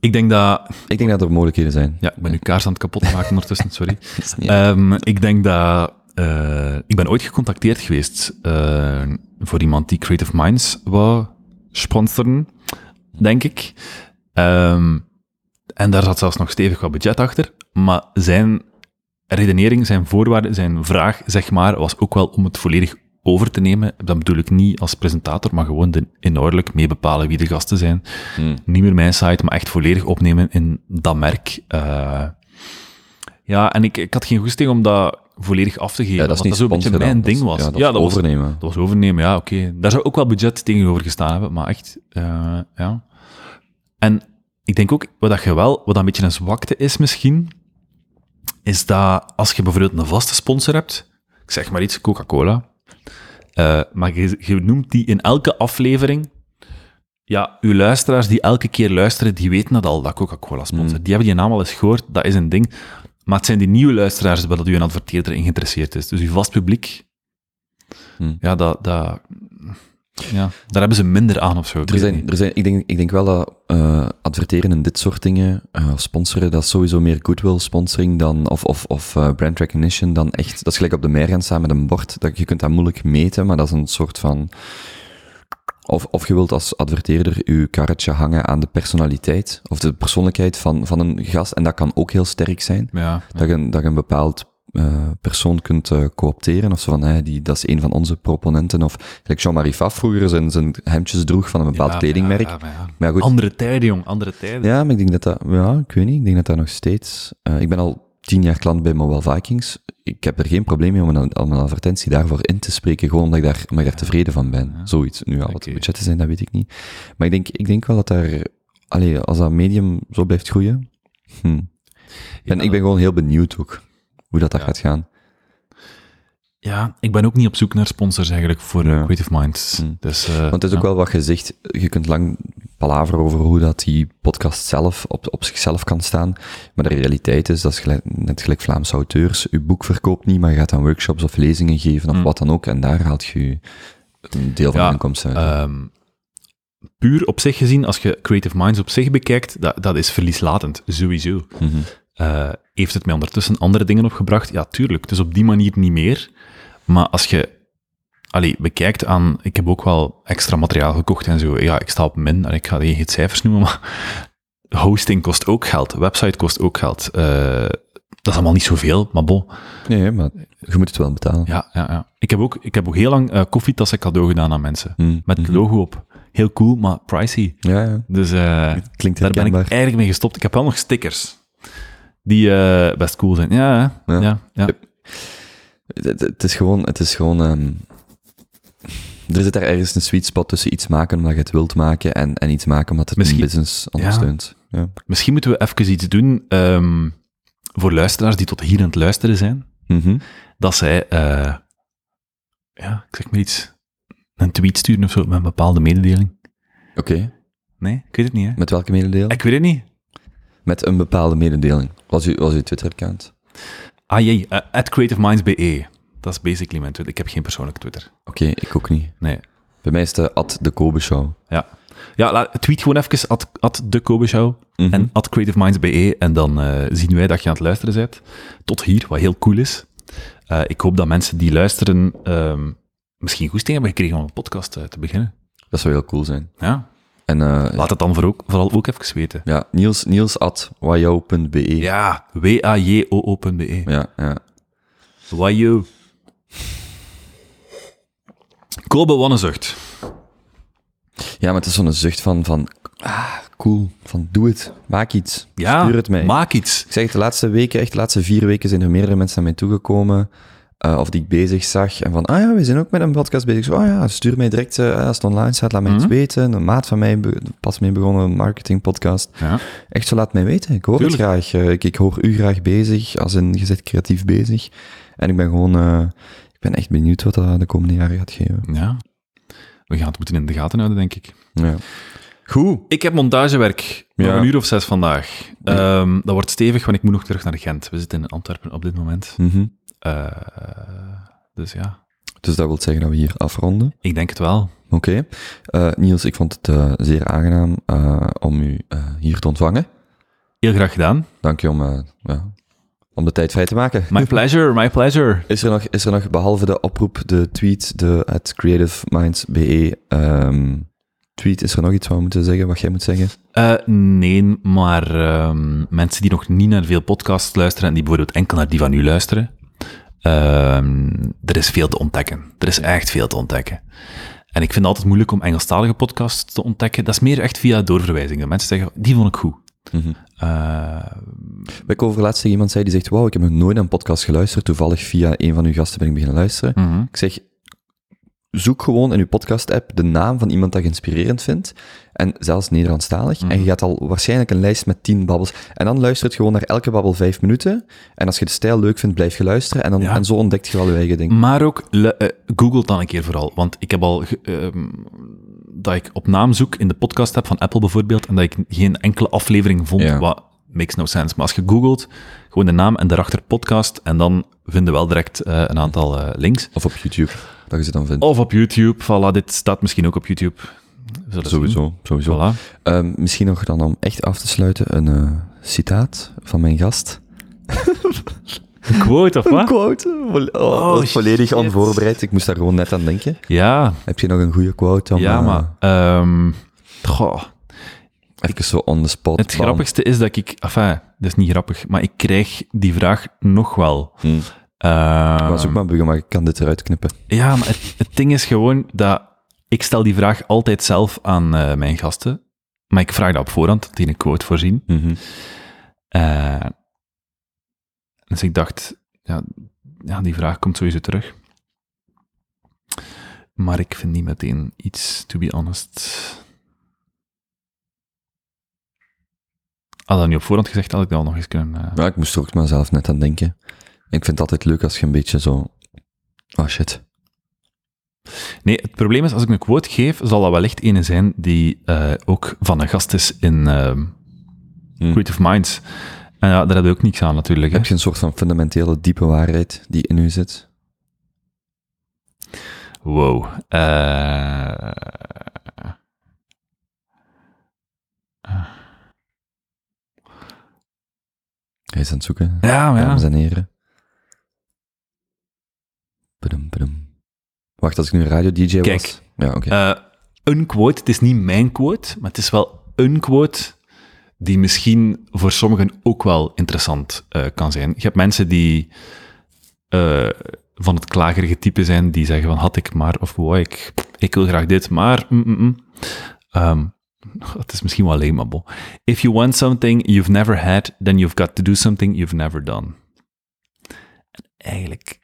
B: Ik denk dat...
A: Ik denk dat er mogelijkheden zijn.
B: Ja, ik ben nu kaars aan het kapot maken ondertussen, sorry. Ehm, ik denk dat... eh, ik ben ooit gecontacteerd geweest eh, voor iemand die Creative Minds wou sponsoren, denk ik. Ehm, en daar zat zelfs nog stevig wat budget achter. Maar zijn redenering, zijn voorwaarde, zijn vraag, zeg maar, was ook wel om het volledig over te nemen. Dat bedoel ik niet als presentator, maar gewoon de, inhoudelijk mee bepalen wie de gasten zijn.
A: Hmm.
B: Niet meer mijn site, maar echt volledig opnemen in dat merk. Eh, ja, en ik, ik had geen goesting om dat volledig af te geven.
A: Ja, dat is niet
B: zo'n beetje mijn ding was.
A: Ja, dat,
B: was,
A: overnemen.
B: dat was overnemen, ja, oké. Daar zou ook wel budget tegenover gestaan hebben, maar echt, eh, ja. En ik denk ook, wat dat je wel, wat dat een beetje een zwakte is misschien, is dat als je bijvoorbeeld een vaste sponsor hebt, ik zeg maar iets, Coca-Cola, eh, maar je, je noemt die in elke aflevering, ja, uw luisteraars die elke keer luisteren, die weten dat al, dat Coca-Cola sponsor. Die hebben die naam al eens gehoord, dat is een ding. Maar het zijn die nieuwe luisteraars waar dat u een adverteerder in geïnteresseerd is. Dus uw vast publiek,
A: Hmm.
B: ja, dat, dat, ja, daar hebben ze minder aan of zo. ik
A: Er zijn, er zijn, ik, denk, ik denk wel dat eh, adverteren in dit soort dingen, eh, sponsoren, dat is sowieso meer goodwill sponsoring dan, of, of, of eh, brand recognition dan echt, dat is gelijk op de mer gaan staan met een bord, dat, je kunt dat moeilijk meten, maar dat is een soort van, of, of je wilt als adverteerder je karretje hangen aan de personaliteit, of de persoonlijkheid van, van een gast, en dat kan ook heel sterk zijn,
B: Ja, ja.
A: dat je, een- dat je een bepaald eh, persoon kunt eh, coopteren, of zo van, hey, die, dat is een van onze proponenten, of gelijk Jean-Marie Faf vroeger zijn, zijn hemdjes droeg van een bepaald
B: Ja,
A: kledingmerk.
B: ja.
A: Maar ja, goed,
B: Andere tijden, jong, andere tijden.
A: ja, maar ik denk dat dat, ja, ik weet niet, ik denk dat dat nog steeds, eh, ik ben al tien jaar klant bij Mobile Vikings. Ik heb er geen probleem mee om een, om een advertentie daarvoor in te spreken, gewoon omdat ik daar, omdat ik daar tevreden van ben. Zoiets. Nu, ja, wat de budgetten zijn, dat weet ik niet. Maar ik denk, ik denk wel dat daar, allee, als dat medium zo blijft groeien, hm. En ik ben gewoon heel benieuwd ook, hoe dat, dat gaat gaan.
B: Ja, ik ben ook niet op zoek naar sponsors eigenlijk voor
A: Ja.
B: Creative Minds.
A: Hm.
B: Dus, eh,
A: Want het is ook wel wat gezegd, je kunt lang palaveren over hoe dat die podcast zelf op, op zichzelf kan staan. Maar de realiteit is, dat is gelijk, net gelijk Vlaamse auteurs. Je boek verkoopt niet, maar je gaat dan workshops of lezingen geven of
B: Hm.
A: wat dan ook. En daar haalt je een deel van
B: Ja,
A: de inkomsten uit.
B: Ehm, puur op zich gezien, als je Creative Minds op zich bekijkt, dat, dat is verlieslatend, sowieso.
A: Mhm.
B: Eh, heeft het mij ondertussen andere dingen opgebracht? Ja, tuurlijk. Dus op die manier niet meer. Maar als je allee, bekijkt aan... Ik heb ook wel extra materiaal gekocht en zo. Ja, ik sta op min. Allee, ik ga geen cijfers noemen, maar... Hosting kost ook geld. Website kost ook geld. Eh, dat is allemaal niet zoveel, maar bon.
A: Nee, maar je moet het wel betalen.
B: Ja, ja, ja. Ik heb ook, ik heb ook heel lang eh, koffietassen cadeau gedaan aan mensen.
A: Mm,
B: Met het
A: mhm.
B: logo op. Heel cool, maar pricey.
A: Ja, ja.
B: Dus
A: Klinkt
B: daar ben ik eigenlijk mee gestopt. Ik heb wel nog stickers. Die eh, best cool zijn. Ja?
A: Ja.
B: ja. ja,
A: Het, is gewoon, het is gewoon, ehm, er zit daar ergens een sweet spot tussen iets maken omdat je het wilt maken en, en iets maken omdat het
B: Misschien-
A: een business ondersteunt. Ja.
B: Misschien moeten we even iets doen ehm, voor luisteraars die tot hier aan het luisteren zijn.
A: Mhm.
B: Dat zij, eh, ja, ik zeg maar iets, een tweet sturen of zo met een bepaalde mededeling.
A: Oké,
B: Nee, ik weet het niet, hè.
A: met welke mededeling?
B: Ik weet het niet.
A: Met een bepaalde mededeling. Was u, was uw Twitter-account?
B: Ah jee, eh, at creativeminds.be. Dat is basically mijn Twitter. Ik heb geen persoonlijke Twitter.
A: Oké, ik ook niet.
B: Nee.
A: Bij mij is het at de Kobe Show.
B: Ja, ja la- tweet gewoon even at, at de Kobe Show
A: Mhm.
B: en at creativeminds.be en dan eh, zien wij dat je aan het luisteren bent. Tot hier, wat heel cool is. Eh, ik hoop dat mensen die luisteren ehm, misschien goesting hebben gekregen om een podcast eh, te beginnen.
A: Dat zou heel cool zijn.
B: Ja,
A: En eh,
B: laat het dan voor ook, vooral ook even weten.
A: ja, Niels, Niels at wajou.be.
B: Ja, w-a-j-o-o.be.
A: ja, ja.
B: Wajo. Kobe Wannezucht.
A: Ja, maar het is zo'n zucht van, van, ah, cool, van doe het, maak iets,
B: Ja,
A: stuur het mij.
B: maak iets.
A: Ik zeg het, de laatste weken, echt de laatste vier weken zijn er meerdere mensen naar mij toegekomen. Eh, of die ik bezig zag. En van, ah ja, we zijn ook met een podcast bezig. Zo, ah ja, stuur mij direct, eh, als het online staat, laat mij
B: Mhm.
A: iets weten. Een maat van mij, pas mee begonnen, een marketingpodcast.
B: Ja.
A: Echt zo, laat mij weten. Ik hoor
B: Tuurlijk.
A: het graag. Eh, ik, ik hoor u graag bezig, als in, je zit creatief bezig. En ik ben gewoon, eh, ik ben echt benieuwd wat dat de komende jaren gaat geven.
B: ja. We gaan het moeten in de gaten houden, denk ik.
A: Ja. Goed.
B: Ik heb montagewerk. Nog
A: Ja.
B: een uur of zes vandaag. Ehm, dat wordt stevig, want ik moet nog terug naar Gent. We zitten in Antwerpen op dit moment.
A: Mhm.
B: Eh, dus ja,
A: Dus dat wil zeggen dat we hier afronden.
B: ik denk het wel.
A: Oké. Eh, Niels, ik vond het eh, zeer aangenaam om u hier te ontvangen.
B: Heel graag gedaan.
A: Dank je om, ja, om de tijd vrij te maken.
B: My pleasure, my pleasure.
A: Is er nog, is er nog behalve de oproep, de tweet, de at creativeminds.be ehm, tweet, is er nog iets wat we moeten zeggen, wat jij moet zeggen?
B: Nee, maar ehm, mensen die nog niet naar veel podcasts luisteren en die bijvoorbeeld enkel naar die van u luisteren, ehm, er is veel te ontdekken. Er is echt veel te ontdekken. En ik vind het altijd moeilijk om Engelstalige podcasts te ontdekken. Dat is meer echt via doorverwijzingen. Mensen zeggen, die vond ik goed.
A: Mhm.
B: Eh,
A: Ik over laatst iemand zei, die zegt, wauw, ik heb nog nooit een podcast geluisterd, toevallig via een van uw gasten ben ik beginnen luisteren.
B: mhm.
A: Ik zeg, zoek gewoon in uw podcast-app de naam van iemand dat je inspirerend vindt, en zelfs Nederlandstalig, en je gaat al waarschijnlijk een lijst met tien babbels, en dan luister het gewoon naar elke babbel vijf minuten, en als je de stijl leuk vindt, blijf je luisteren, en, dan,
B: Ja.
A: en zo ontdekt je wel je eigen ding.
B: Maar ook, eh, google dan een keer vooral. Want ik heb al ehm, dat ik op naam zoek in de podcast heb van Apple bijvoorbeeld, en dat ik geen enkele aflevering vond,
A: Ja.
B: wat makes no sense. Maar als je googelt, gewoon de naam en daarachter podcast, en dan vinden we wel direct eh, een aantal eh, links.
A: Of op YouTube, dat je ze dan vindt.
B: Of op YouTube, voilà, dit staat misschien ook op YouTube. Zien.
A: Sowieso, sowieso.
B: Voilà.
A: Ehm, misschien nog dan om echt af te sluiten, een eh, citaat van mijn gast.
B: Een quote, of
A: Een
B: wat?
A: quote. Vo- oh,
B: Oh,
A: volledig
B: shit.
A: onvoorbereid. Ik moest daar gewoon net aan denken.
B: Ja,
A: Heb je nog een goede quote? Om,
B: ja,
A: eh,
B: maar... ehm, goh.
A: Even zo on the spot.
B: Het
A: bam.
B: grappigste is dat ik... Enfin, dat is niet grappig, maar ik krijg die vraag nog wel.
A: Hm.
B: Ehm,
A: Maar zoek maar buggen, maar ik kan dit eruit knippen.
B: Ja, maar het, het ding is gewoon dat ik stel die vraag altijd zelf aan eh, mijn gasten. Maar ik vraag dat op voorhand, die een quote voorzien.
A: Mhm.
B: Eh, dus ik dacht, ja, ja, die vraag komt sowieso terug. Maar ik vind niet meteen iets, to be honest. Had dat niet op voorhand gezegd, had ik dat al nog eens kunnen... eh,
A: Ja, ik moest er ook maar zelf net aan denken. Ik vind het altijd leuk als je een beetje zo... Oh shit.
B: Nee, het probleem is, als ik een quote geef, zal dat wellicht ene zijn die eh, ook van een gast is in ehm,
A: Hm.
B: Creative Minds. En ja, daar heb je ook niks aan natuurlijk.
A: Heb je een soort van fundamentele, diepe waarheid die in u zit?
B: Wow. Eh,
A: Hij is aan het zoeken,
B: ja, maar ja.
A: dames en heren. Wacht, als ik nu radio-dj was...
B: Kijk.
A: Ja.
B: Eh, een quote, het is niet mijn quote, maar het is wel een quote die misschien voor sommigen ook wel interessant eh, kan zijn. Je hebt mensen die eh, van het klagerige type zijn, die zeggen van had ik maar, of wow, ik, ik wil graag dit, maar... mm, mm, mm. Ehm, het is misschien wel bon. If you want something you've never had, then you've got to do something you've never done. En eigenlijk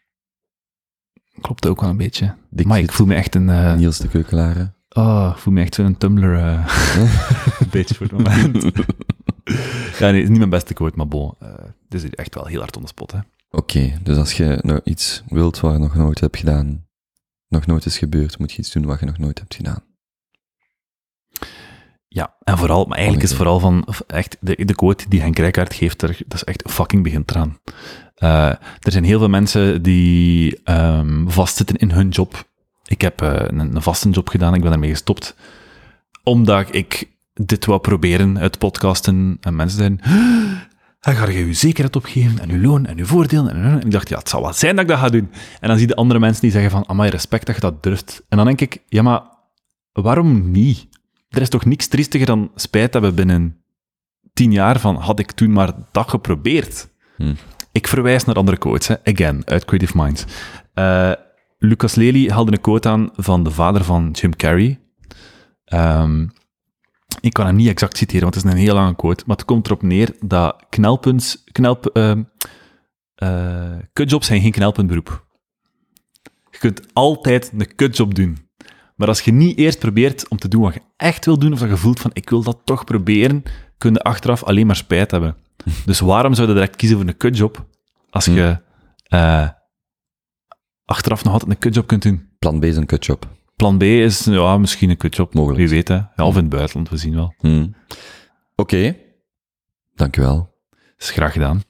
B: klopt ook wel een beetje.
A: Dik
B: maar ik voel me echt een... eh,
A: Niels de Keukelare.
B: Oh, ik voel me echt zo'n Tumblr eh een beetje voor het moment. ja, nee, het is niet mijn beste quote, maar bon. eh dit is echt wel heel hard on the spot, hè.
A: Oké, dus als je nou iets wilt wat je nog nooit hebt gedaan, nog nooit is gebeurd, moet je iets doen wat je nog nooit hebt gedaan.
B: Ja, en vooral, maar eigenlijk is vooral van, echt, de, de quote die Henk Rijkaard geeft, dat is echt fucking begint eraan. Eh, er zijn heel veel mensen die ehm, vastzitten in hun job. Ik heb eh, een, een vaste job gedaan, ik ben daarmee gestopt. Omdat ik dit wou proberen uit podcasten. En mensen zeiden, dan ga je je zekerheid opgeven, en je loon, en je voordeel. En, ik dacht, ja, het zal wel zijn dat ik dat ga doen. En dan zie je de andere mensen die zeggen van, amai, respect dat je dat durft. En dan denk ik, ja, maar waarom niet? Er is toch niks triestiger dan spijt hebben binnen tien jaar van, had ik toen maar dat geprobeerd.
A: Hm.
B: Ik verwijs naar andere quotes, again, uit Creative Minds. Eh, Lucas Lely haalde een quote aan van de vader van Jim Carrey. Ehm, ik kan hem niet exact citeren, want het is een heel lange quote, maar het komt erop neer dat knelpunts, knelp, ehm, eh, kutjobs zijn geen knelpuntberoep. kunt altijd een kutjob doen. Maar als je niet eerst probeert om te doen wat je echt wil doen, of dat je voelt van ik wil dat toch proberen, kun je achteraf alleen maar spijt hebben. Dus waarom zou je direct kiezen voor een kutjob als je eh, achteraf nog altijd een kutjob kunt doen?
A: Plan B is een kutjob.
B: Plan B is ja, misschien een kutjob.
A: Mogelijk.
B: Wie weet, hè. Ja, of in het buitenland, we zien wel.
A: Hmm. Oké, dankjewel.
B: Dat is graag gedaan.